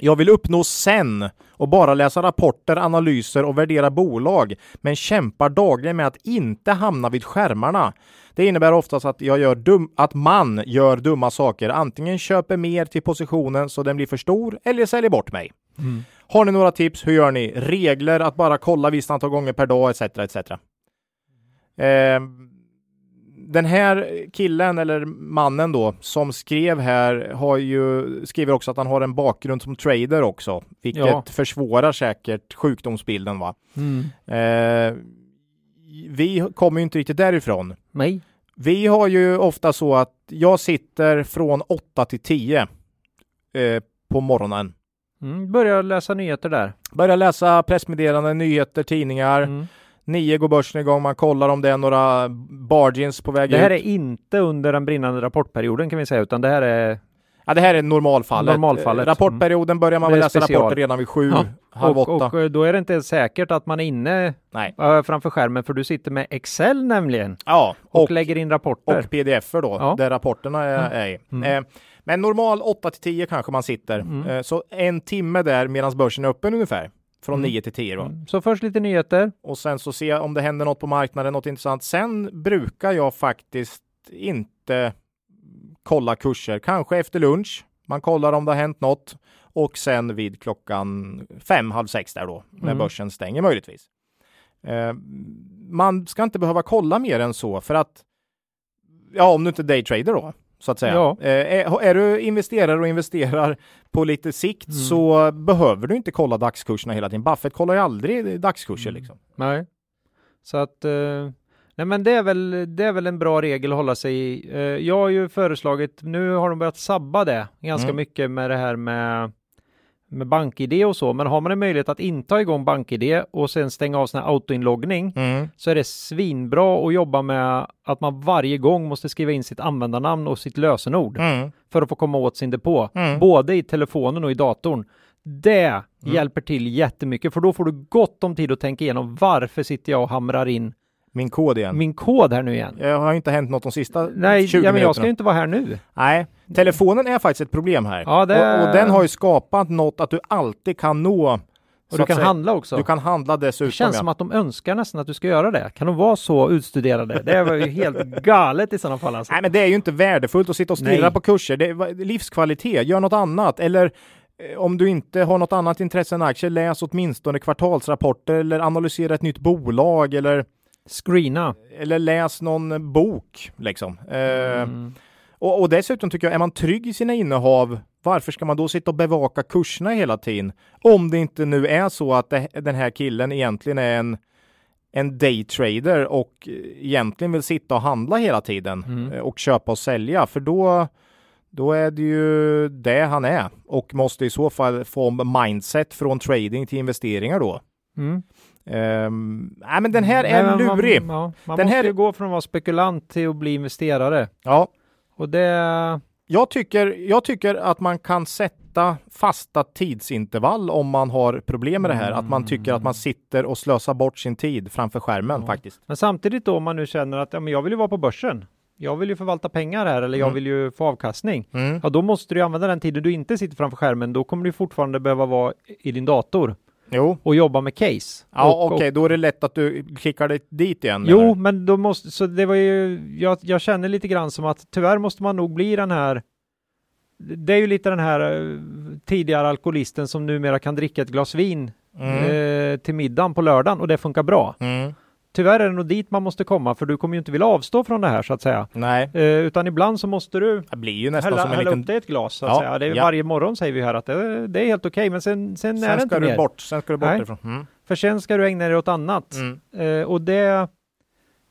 Jag vill uppnå sen och bara läsa rapporter, analyser och värdera bolag, men kämpar dagligen med att inte hamna vid skärmarna. Det innebär oftast att, jag gör dum, att man gör dumma saker, antingen köper mer till positionen så den blir för stor eller säljer bort mig. Har ni några tips? Hur gör ni? Regler att bara kolla visst antal gånger per dag etc. etc. Eh, den här killen eller mannen då som skrev här har ju skriver också att han har en bakgrund som trader också, vilket Ja. försvårar säkert sjukdomsbilden. Va? Mm. Eh, vi kommer ju inte riktigt därifrån. Nej. Vi har ju ofta så att jag sitter från 8 till 10 eh, på morgonen. Mm. Börjar läsa nyheter där. Börjar läsa pressmeddelanden, nyheter, tidningar. Mm. Nio går börsen igång, man kollar om det är några bargains på väg Det här ut. är inte under den brinnande rapportperioden kan vi säga, utan det här är Ja, det här är normalfallet. Normalfallet. Eh, Rapportperioden börjar man väl läsa special. rapporter redan vid sju, Ja. halv och, åtta. och eh, då är det inte ens säkert att man är inne Nej. äh, framför skärmen, för du sitter med Excel nämligen Ja, och, och, lägger in rapporter. och pdf-er då, Ja. där rapporterna är, Mm. är i. Mm. Eh, men normal 8 till 10 kanske man sitter. Mm. Eh, så en timme där medan börsen är öppen ungefär. Från Mm. 9 till 10 då. Mm. Så först lite nyheter. Och sen så se om det händer något på marknaden, något intressant. Sen brukar jag faktiskt inte kolla kurser. Kanske efter lunch. Man kollar om det har hänt något. Och sen vid klockan fem, halv sex där då, när Mm. börsen stänger möjligtvis. Eh, man ska inte behöva kolla mer än så för att, ja om du inte daytrader då, så att säga. Ja. Eh, är, är du investerare och investerar på lite sikt Mm. så behöver du inte kolla dagskurserna hela tiden. Buffett kollar ju aldrig dagskurser Mm. liksom. Nej. Så att eh, Nej men det är, väl, det är väl en bra regel att hålla sig i. Eh, jag har ju föreslagit, nu har de börjat sabba det ganska Mm. mycket med det här med, med BankID och så, men har man en möjlighet att inte ha igång BankID och sen stänga av sån här autoinloggning Mm. så är det svinbra att jobba med att man varje gång måste skriva in sitt användarnamn och sitt lösenord Mm. för att få komma åt sin depå, Mm. både i telefonen och i datorn. Det hjälper till jättemycket för då får du gott om tid att tänka igenom varför sitter jag och hamrar in Min kod igen. min kod här nu igen. Jag har ju inte hänt något de sista Nej, 20 ja, men jag ska ju inte vara här nu. Nej, telefonen är faktiskt ett problem här. Ja, det- och, och den har ju skapat något att du alltid kan nå. Och du kan säga. handla också. Du kan handla dessutom. det känns ja. som att de önskar nästan att du ska göra det. Kan de vara så utstuderade? Det var ju helt galet i sådana fall. Alltså. Nej, men det är ju inte värdefullt att sitta och stirra Nej. på kurser. Det är livskvalitet. Gör något annat. Eller eh, om du inte har något annat intresse än aktier, läs åtminstone kvartalsrapporter eller analysera ett nytt bolag eller, Screena. eller läs någon bok. Liksom. Eh, Mm. Och, och dessutom tycker jag, är man trygg i sina innehav, varför ska man då sitta och bevaka kurserna hela tiden? Om det inte nu är så att det, den här killen egentligen är en, en daytrader och egentligen vill sitta och handla hela tiden Mm. eh, och köpa och sälja, för då, då är det ju det han är och måste i så fall få om mindset från trading till investeringar då. Mm. Um, nej, men den här Nej, är men lurig. Man, ja, man Den måste här- ju gå från att vara spekulant till att bli investerare. Ja, Och det... jag tycker, jag tycker att man kan sätta fasta tidsintervall om man har problem med det här. Att man tycker att man sitter och slösar bort sin tid framför skärmen Ja. faktiskt. Men samtidigt då om man nu känner att ja, men jag vill ju vara på börsen. Jag vill ju förvalta pengar här eller jag Mm. vill ju få avkastning. Mm. Ja, då måste du använda den tiden du inte sitter framför skärmen. Då kommer du fortfarande behöva vara i din dator Jo, och jobba med case. ja okej, då är det lätt att du klickar dig dit igen. Jo, eller? men då måste, så det var ju, jag, jag känner lite grann som att tyvärr måste man nog bli den här det är ju lite den här eh, tidigare alkoholisten som numera kan dricka ett glas vin Mm. eh, till middagen på lördagen och det funkar bra. Mm. Tyvärr är det nog dit man måste komma för du kommer ju inte vilja avstå från det här så att säga. Nej, Eh, utan ibland så måste du det blir ju nästan hälla, som en hälla liten... upp det i ett glas så att Ja, säga. Det är, ja. Varje morgon säger vi här att det, det är helt okej men sen, sen, är Sen det ska inte du mer. bort, sen ska du bort Nej. ifrån. Mm. För sen ska du ägna dig åt annat. Mm. Eh, och det...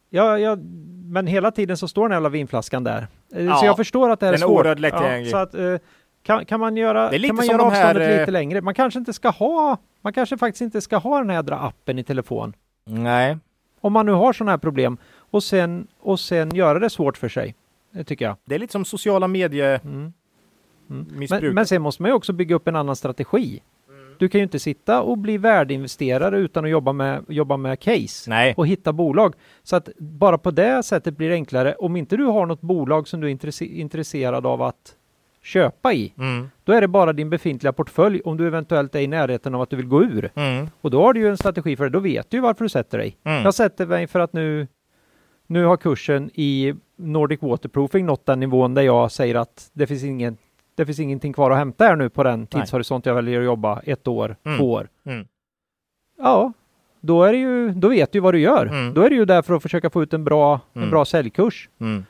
Ja, ja, men hela tiden så står den jävla vinflaskan där. Eh, Ja, så jag förstår att det här är den är svårt. oerhört lättillgänglig. så att, eh, kan, kan man göra, Det är lite kan man göra de avståndet här, eh, lite längre? Man kanske inte ska ha, man kanske faktiskt inte ska ha den här appen i telefon. Nej, Om man nu har sådana här problem och sen, och sen göra det svårt för sig. Det tycker jag. det är lite som sociala medier Mm. Mm. Men, men sen måste man ju också bygga upp en annan strategi. Mm. Du kan ju inte sitta och bli värdeinvesterare utan att jobba med, jobba med case Nej, och hitta bolag. Så att bara på det sättet blir det enklare. Om inte du har något bolag som du är intresse- intresserad av att köpa i, mm. då är det bara din befintliga portfölj om du eventuellt är i närheten av att du vill gå ur. Mm. Och då har du ju en strategi för det. Då vet du ju varför du sätter dig. Mm. Jag sätter mig för att nu, nu har kursen i Nordic Waterproofing nått den nivån där jag säger att det finns ingen det finns ingenting kvar att hämta här nu på den tidshorisont jag väljer att jobba, ett år, Mm. två år. Mm. Ja, då är det ju, då vet du vad du gör. Mm. Då är det ju där för att försöka få ut en bra, en bra säljkurs.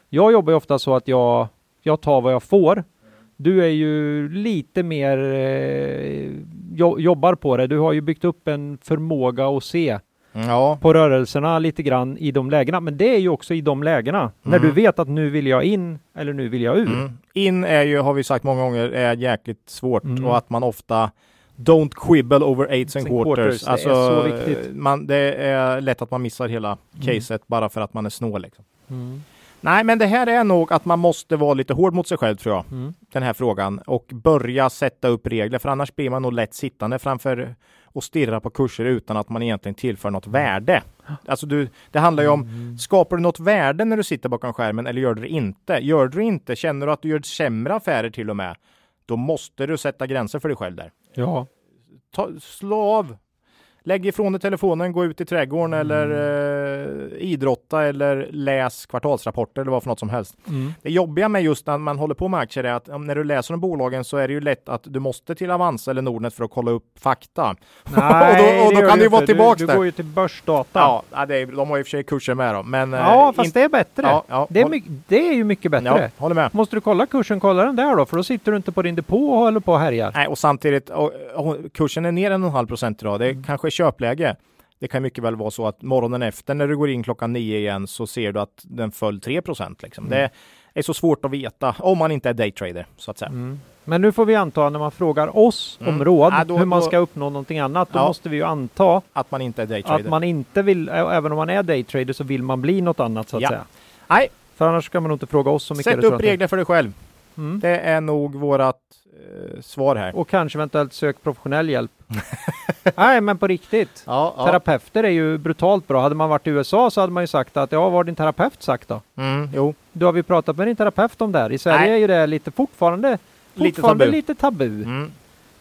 Jag jobbar ju ofta så att jag, jag tar vad jag får. Du är ju lite mer, eh, jo, jobbar på det. Du har ju byggt upp en förmåga att se Ja, på rörelserna lite grann i de lägena. Men det är ju också i de lägena. När Mm. du vet att nu vill jag in eller nu vill jag ur. mm. in är ju, har vi sagt många gånger, är jäkligt svårt Mm. och att man ofta Don't quibble over eights and quarters, quarters. det är Alltså, så viktigt. Man, det är lätt att man missar hela caset bara för att man är snål. Liksom. Nej, men det här är nog att man måste vara lite hård mot sig själv tror jag. Mm. Den här frågan och börja sätta upp regler för annars blir man nog lätt sittande framför och stirra på kurser utan att man egentligen tillför något värde. Alltså du, det handlar ju om, Mm. skapar du något värde när du sitter bakom skärmen eller gör du det inte? Gör du det inte, känner du att du gör sämre affärer till och med, då måste du sätta gränser för dig själv där. Ja. Ta, slå av! Lägg ifrån dig telefonen, gå ut i trädgården Mm. eller eh, idrotta eller läs kvartalsrapporter eller vad för något som helst. Mm. Det jobbiga med just när man håller på med aktier är att om, när du läser om bolagen så är det ju lätt att du måste till Avanza eller Nordnet för att kolla upp fakta. Nej, Och då- och det då gör kan du ju vara inte. tillbaks du, du går ju till börsdata. Ja, det är, de har ju i och för sig kurser med då, men... eh, Ja, fast in- det är bättre. Ja, ja, det, är håll- det är ju mycket bättre. Ja, håller med. Måste du kolla kursen, kolla den där då, för då sitter du inte på din depå och håller på och härjar. Nej, och samtidigt, och, och, kursen är ner en och en halv procent idag. Det är Mm. kanske köpläge. Det kan mycket väl vara så att morgonen efter när du går in klockan nio igen så ser du att den föll 3 procent. Liksom. Mm. Det är så svårt att veta om man inte är daytrader så att säga. Mm. Men nu får vi anta när man frågar oss Mm. om råd Ja, då- hur man då- ska uppnå någonting annat, då Ja. måste vi ju anta Att man inte är daytrader. att man inte vill, även om man är daytrader så vill man bli något annat så att Ja. säga. Nej, För annars ska man nog inte fråga oss så mycket. sätt upp regler för dig själv. Mm. Det är nog vårat eh, svar här. Och kanske eventuellt sök professionell hjälp. Nej, men på riktigt. Ja, ja. Terapeuter är ju brutalt bra. Hade man varit i USA så hade man ju sagt att ja, vad har din terapeut sagt då? Mm, jo. Du har vi pratat med din terapeut om det här. I Sverige Nej. är ju det lite fortfarande Lite fortfarande tabu. lite tabu. Mm.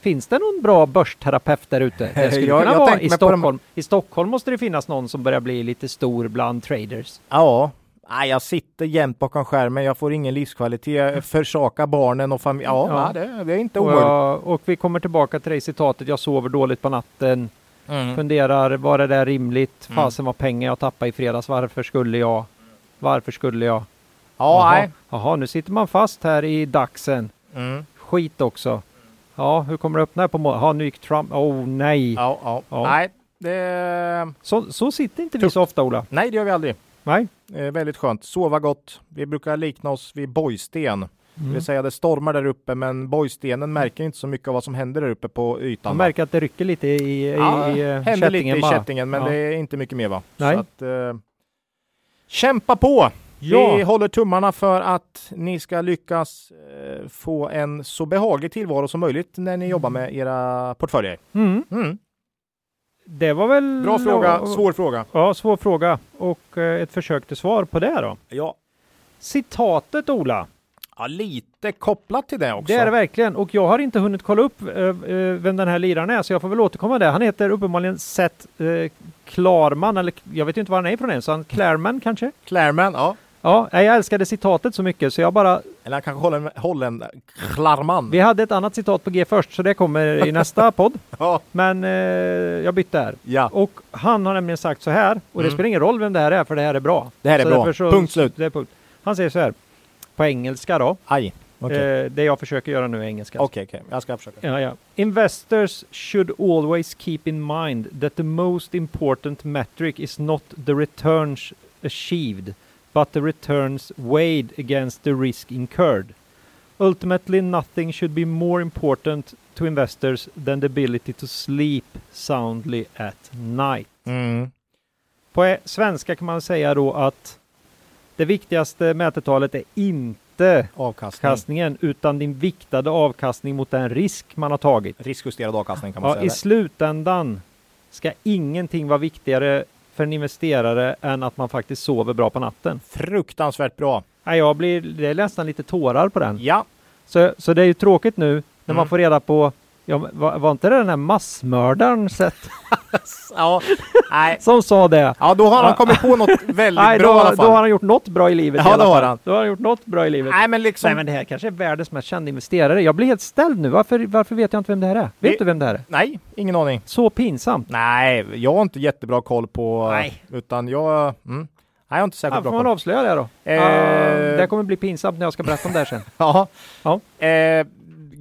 Finns det någon bra börsterapeut där ute? Det skulle Jag- kunna jag vara i Stockholm. I Stockholm måste det finnas någon som börjar bli lite stor bland traders. Ja. Nej, jag sitter jämt bakom skärmen. Jag får ingen livskvalitet. Försaka barnen och familjen. Ja, Ja. nej, det, det är inte Och, omöjligt. jag, och vi kommer tillbaka till det citatet. Jag sover dåligt på natten. Mm. Funderar, var är det rimligt? Mm. Fasen vad pengar jag tappade i fredags. Varför skulle jag? Varför skulle jag? Ja, Jaha. nej. Jaha, nu sitter man fast här i daxen. Mm. Skit också. Ja, hur kommer det öppna här på morgonen? Ja, nu gick Trump. Oh nej. Ja, ja. Ja. Nej, det... Så, så sitter inte vi så ofta Ola. Nej, det gör vi aldrig. Nej. Eh, väldigt skönt. Sova gott. Vi brukar likna oss vid bojsten. Det Mm. vill säga det stormar där uppe men bojstenen märker inte så mycket av vad som händer där uppe på ytan. Va? märker att det rycker lite i, i, Ja, i eh, händer lite kättingen i bara. kättingen men Ja. det är inte mycket mer va? Nej. Så att, eh, kämpa på! Ja. Vi håller tummarna för att ni ska lyckas eh, få en så behaglig tillvaro som möjligt när ni jobbar med era portföljer. Mm. Mm. Det var väl... Bra fråga, svår fråga. Ja, svår fråga. Och eh, ett försök till svar på det då. Ja. Citatet Ola. ja, lite kopplat till det också. Det är det verkligen. Och jag har inte hunnit kolla upp eh, eh, vem den här liraren är, så jag får väl återkomma där. Han heter uppenbarligen Seth eh, Klarman, eller jag vet inte vad han är ifrån ens. Han Clarman kanske? Clarman, ja. Ja, jag älskade citatet så mycket så jag bara... Eller han kanske håller Holländ... Klarman. Vi hade ett annat citat på G först, så det kommer i nästa podd. Ja. Men eh, jag bytte där. ja. Och han har nämligen sagt så här, och det Mm. spelar ingen roll vem det här är, för det här är bra. Det här är så bra. därför Punkt slut. Det är punkt. Han säger så här, på engelska då. Aj. Okej, Eh, det jag försöker göra nu är engelska. okej. okej. Jag ska försöka. Ja, ja. Investors should always keep in mind that the most important metric is not the returns achieved, but the returns weighed against the risk incurred. Ultimately, nothing should be more important to investors than the ability to sleep soundly at night. Mm. På eh, svenska kan man säga då att det viktigaste mätetalet är inte Avkastning. avkastningen utan din viktade avkastning mot den risk man har tagit. Riskjusterad avkastning kan man Ja, säga. I där. slutändan ska ingenting vara viktigare för en investerare än att man faktiskt sover bra på natten. Fruktansvärt bra. Jag blir, det är nästan lite tårar på den. Ja. Så, så det är ju tråkigt nu när Mm. man får reda på, ja, var, var inte det den här massmördaren sett, ja. Nej. som sa det? Ja, då har han Ja. kommit på något väldigt Nej, bra då, i alla då fall. har han gjort något bra i livet. Ja, i det har han. Då har han gjort något bra i livet. Nej, men liksom. Nej, men det här kanske är världens mest kända investerare. Jag blir helt ställd nu. Varför, varför vet jag inte vem det här är? Vet Det- du vem det här är? Nej, ingen aning. Så pinsamt. Nej, jag har inte jättebra koll på... Nej. Utan jag... Mm. Nej, jag har inte Ja, särskilt får bra man koll. avslöja det då? Eh. Ja, det kommer bli pinsamt när jag ska berätta om det här sen. Ja. Ja. Eh,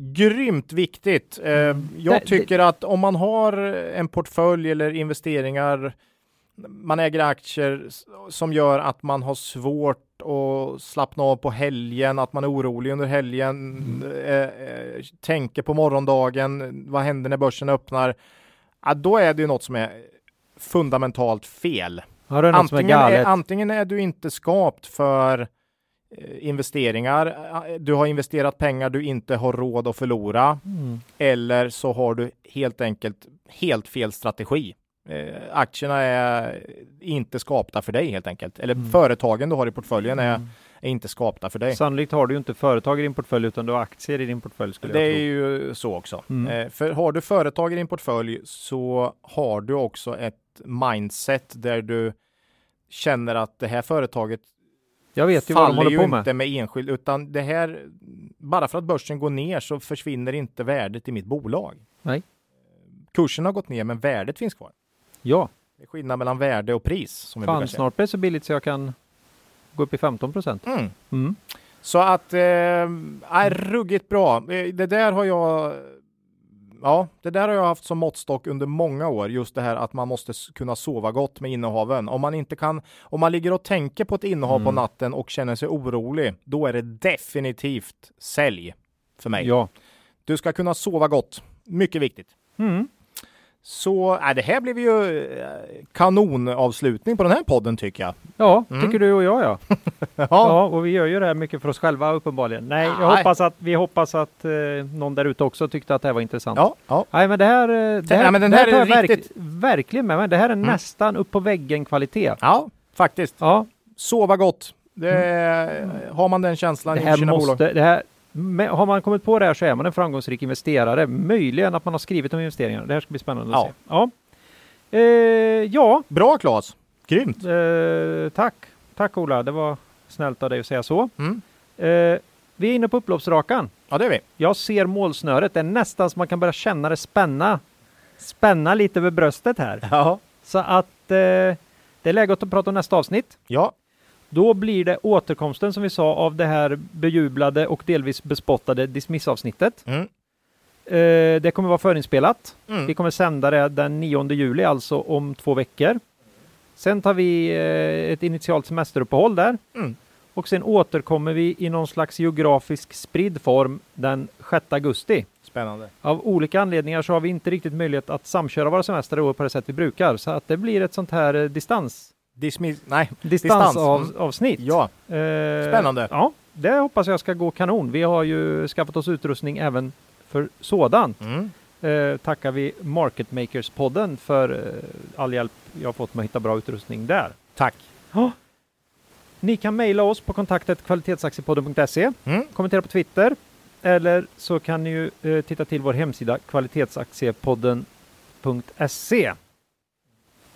grymt viktigt. Eh, jag tycker att om man har en portfölj eller investeringar, man äger aktier som gör att man har svårt att slappna av på helgen, att man är orolig under helgen, eh, eh, tänker på morgondagen, vad händer när börsen öppnar? Ja, då är det ju något som är fundamentalt fel. Som är Antingen är, antingen är du inte skapt för investeringar, eh, du har investerat pengar du inte har råd att förlora, Mm. eller så har du helt enkelt helt fel strategi. Eh, aktierna är inte skapta för dig helt enkelt. Eller Mm. företagen du har i portföljen är, är inte skapta för dig. Sannolikt har du inte företag i din portfölj utan du har aktier i din portfölj skulle Det jag är tro. ju så också. Mm. Eh, för har du företag i din portfölj så har du också ett mindset där du känner att det här företaget Jag vet ju vad de håller ju på med. inte med enskild, utan det här, bara för att börsen går ner så försvinner inte värdet i mitt bolag. Nej. Kursen har gått ner, men värdet finns kvar. Ja, Det är skillnad mellan värde och pris. Som fan snart blir det så billigt så jag kan gå upp i 15 procent. Mm. Mm. Så att, eh, är ruggigt bra. Eh, Det där har jag Ja, det där har jag haft som måttstock under många år, just det här att man måste kunna sova gott med innehaven. Om man inte kan, om man ligger och tänker på ett innehav på Mm. natten och känner sig orolig, då är det definitivt sälj för mig. Ja. Du ska kunna sova gott. Mycket viktigt. Mm. Så äh, det här blev ju eh, kanonavslutning på den här podden tycker jag. Ja, Mm. tycker du och jag ja. Ja, Ja, och vi gör ju det här mycket för oss själva uppenbarligen. Nej, jag Nej. hoppas att vi hoppas att eh, någon där ute också tyckte att det här var intressant. ja, ja. Nej, men det här, eh, det här, ja, men den det här tar är jag verk- riktigt- verkligen med mig. Det här är Mm. nästan upp på väggen kvalitet. ja faktiskt. Ja, Sova gott. Det, Har man den känslan det i här sina bolag? måste, det här, har man kommit på det här så är man en framgångsrik investerare. Möjligen att man har skrivit om investeringar. Det här ska bli spännande att Ja. se. Ja, eh, ja Bra Claes! Grymt! eh, tack. Tack Ola, det var snällt av dig att säga så. Mm. Eh, vi är inne på upploppsrakan. Ja, det är vi. Jag ser målsnöret. Det är nästan så man kan börja känna det spänna. Spänna lite över bröstet här. Ja. Så att eh, det är läge att prata om nästa avsnitt. Ja, Då blir det återkomsten som vi sa av det här bejublade och delvis bespottade dismissavsnittet. mm. Eh, det kommer vara förinspelat. Vi Mm. kommer sända det den 9 juli, alltså om två veckor. Sen tar vi eh, ett initialt semesteruppehåll där. Mm. och sen återkommer vi i någon slags geografisk spridd form den 6 augusti. Spännande. Av olika anledningar så har vi inte riktigt möjlighet att samköra våra semester i år på det sätt vi brukar, så att det blir ett sånt här eh, distans, Dismiss... Nej. distansavsnitt. Mm. Ja. Eh, Spännande. Ja, det hoppas jag ska gå kanon. Vi har ju skaffat oss utrustning även för sådant. Mm. Eh, tackar vi Market Makers-podden för eh, all hjälp jag har fått med att hitta bra utrustning där. Tack. Ja. Ni kan mejla oss på kontaktet kvalitetsaktiepodden.se, Mm. kommentera på Twitter eller så kan ni ju eh, titta till vår hemsida kvalitetsaktiepodden.se.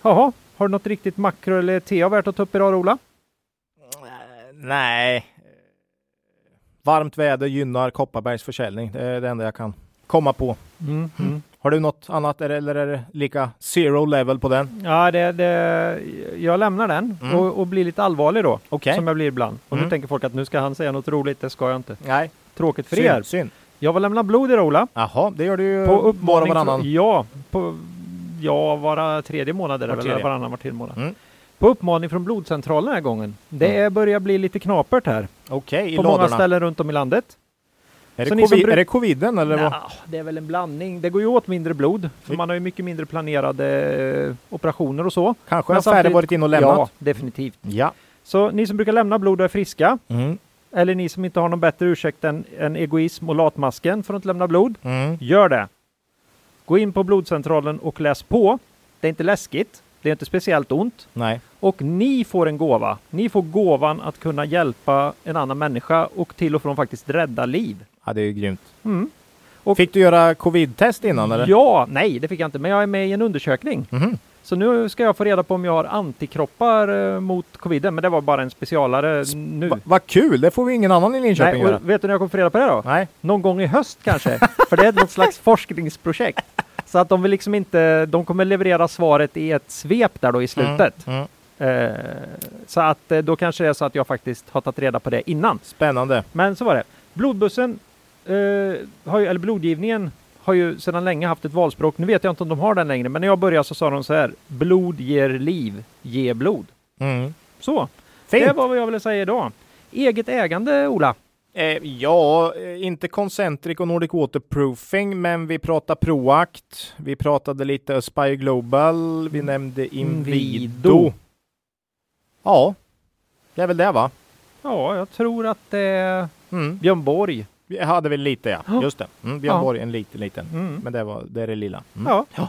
Jaha, har du något riktigt makro eller TA värt att ta upp idag Ola? Nej. Varmt väder gynnar Kopparbergs försäljning. Det är det enda jag kan komma på. Mm, mm. Har du något annat eller är det lika zero level på den? Ja, det, det, jag lämnar den Mm. och, och blir lite allvarlig då, Okej. som jag blir ibland. Och nu Mm. tänker folk att nu ska han säga något roligt, det ska jag inte. Nej. Tråkigt för er. Synd. Jag var lämna blod i Ola. Jaha, det gör du ju På var och uppmaning varannan. Ja, på, ja, vara tredje månad är det Var väl, varannan var tredje månad. Mm. På uppmaning från blodcentralen den här gången. Det Mm. börjar bli lite knapert här. Okej, i på många ladorna. ställen runt om i landet. Är det, covid, är det coviden eller vad? Nja, det är väl en blandning. Det går ju åt mindre blod. För man har ju mycket mindre planerade eh, operationer och så. Kanske Men har färre samtidigt- varit in och Ja, lämnat? definitivt. Ja. Så ni som brukar lämna blod och är friska, Mm. eller ni som inte har någon bättre ursäkt än, än egoism och latmasken för att inte lämna blod, Mm. gör det. Gå in på blodcentralen och läs på. Det är inte läskigt. Det är inte speciellt ont. Nej. Och ni får en gåva. Ni får gåvan att kunna hjälpa en annan människa och till och från faktiskt rädda liv. Ja, det är ju grymt. Mm. Och- Fick du göra covid-test innan eller? Ja, nej det fick jag inte, men jag är med i en undersökning. Mhm. Så nu ska jag få reda på om jag har antikroppar eh, mot coviden, men det var bara en specialare nu. Va- Vad kul, det får vi ingen annan i Linköping Nej, göra. vet du när jag kommer få reda på det då? Nej. Någon gång i höst kanske. För det är något slags forskningsprojekt. Så att de vill liksom inte, de kommer leverera svaret i ett svep där då i slutet. Mm. Eh, så att eh, då kanske det är så att jag faktiskt har tagit reda på det innan. Spännande. Men så var det. Blodbussen, eh, har ju, eller blodgivningen, har ju sedan länge haft ett valspråk. Nu vet jag inte om de har den längre, men när jag började så sa de så här. Blod ger liv, ge blod. Mm. Så, Fint. det var vad jag ville säga idag. Eget ägande, Ola. Eh, ja, eh, inte Concentric och Nordic Waterproofing, men vi pratade Proact. Vi pratade lite Aspire Global. Vi nämnde Invido. Invido. Ja, det är väl det va? Ja, jag tror att det är Mm. Björn Borg. Vi hade väl lite ja, Ja. just det. Mm, Björn Ja. Borg, en liten, liten. Mm. Men det, var, det är det lilla. Mm. Ja. Ja.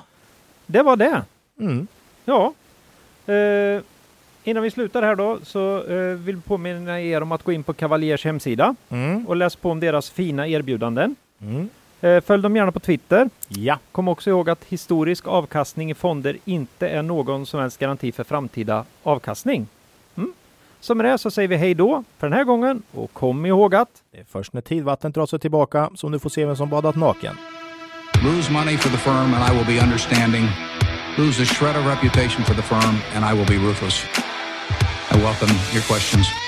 det var det. Mm. Ja. Eh, innan vi slutar här då så eh, vill vi påminna er om att gå in på Cavaliers hemsida Mm. och läs på om deras fina erbjudanden. Mm. Eh, följ dem gärna på Twitter. Ja, Kom också ihåg att historisk avkastning i fonder inte är någon som helst garanti för framtida avkastning. Så med det så säger vi hej då för den här gången och kom ihåg att det är först när tidvattnet drar sig tillbaka som du får se vem som badat naken. Lose money for the firm and I will be understanding. Lose a shred of reputation for the firm and I will be ruthless. I welcome your questions.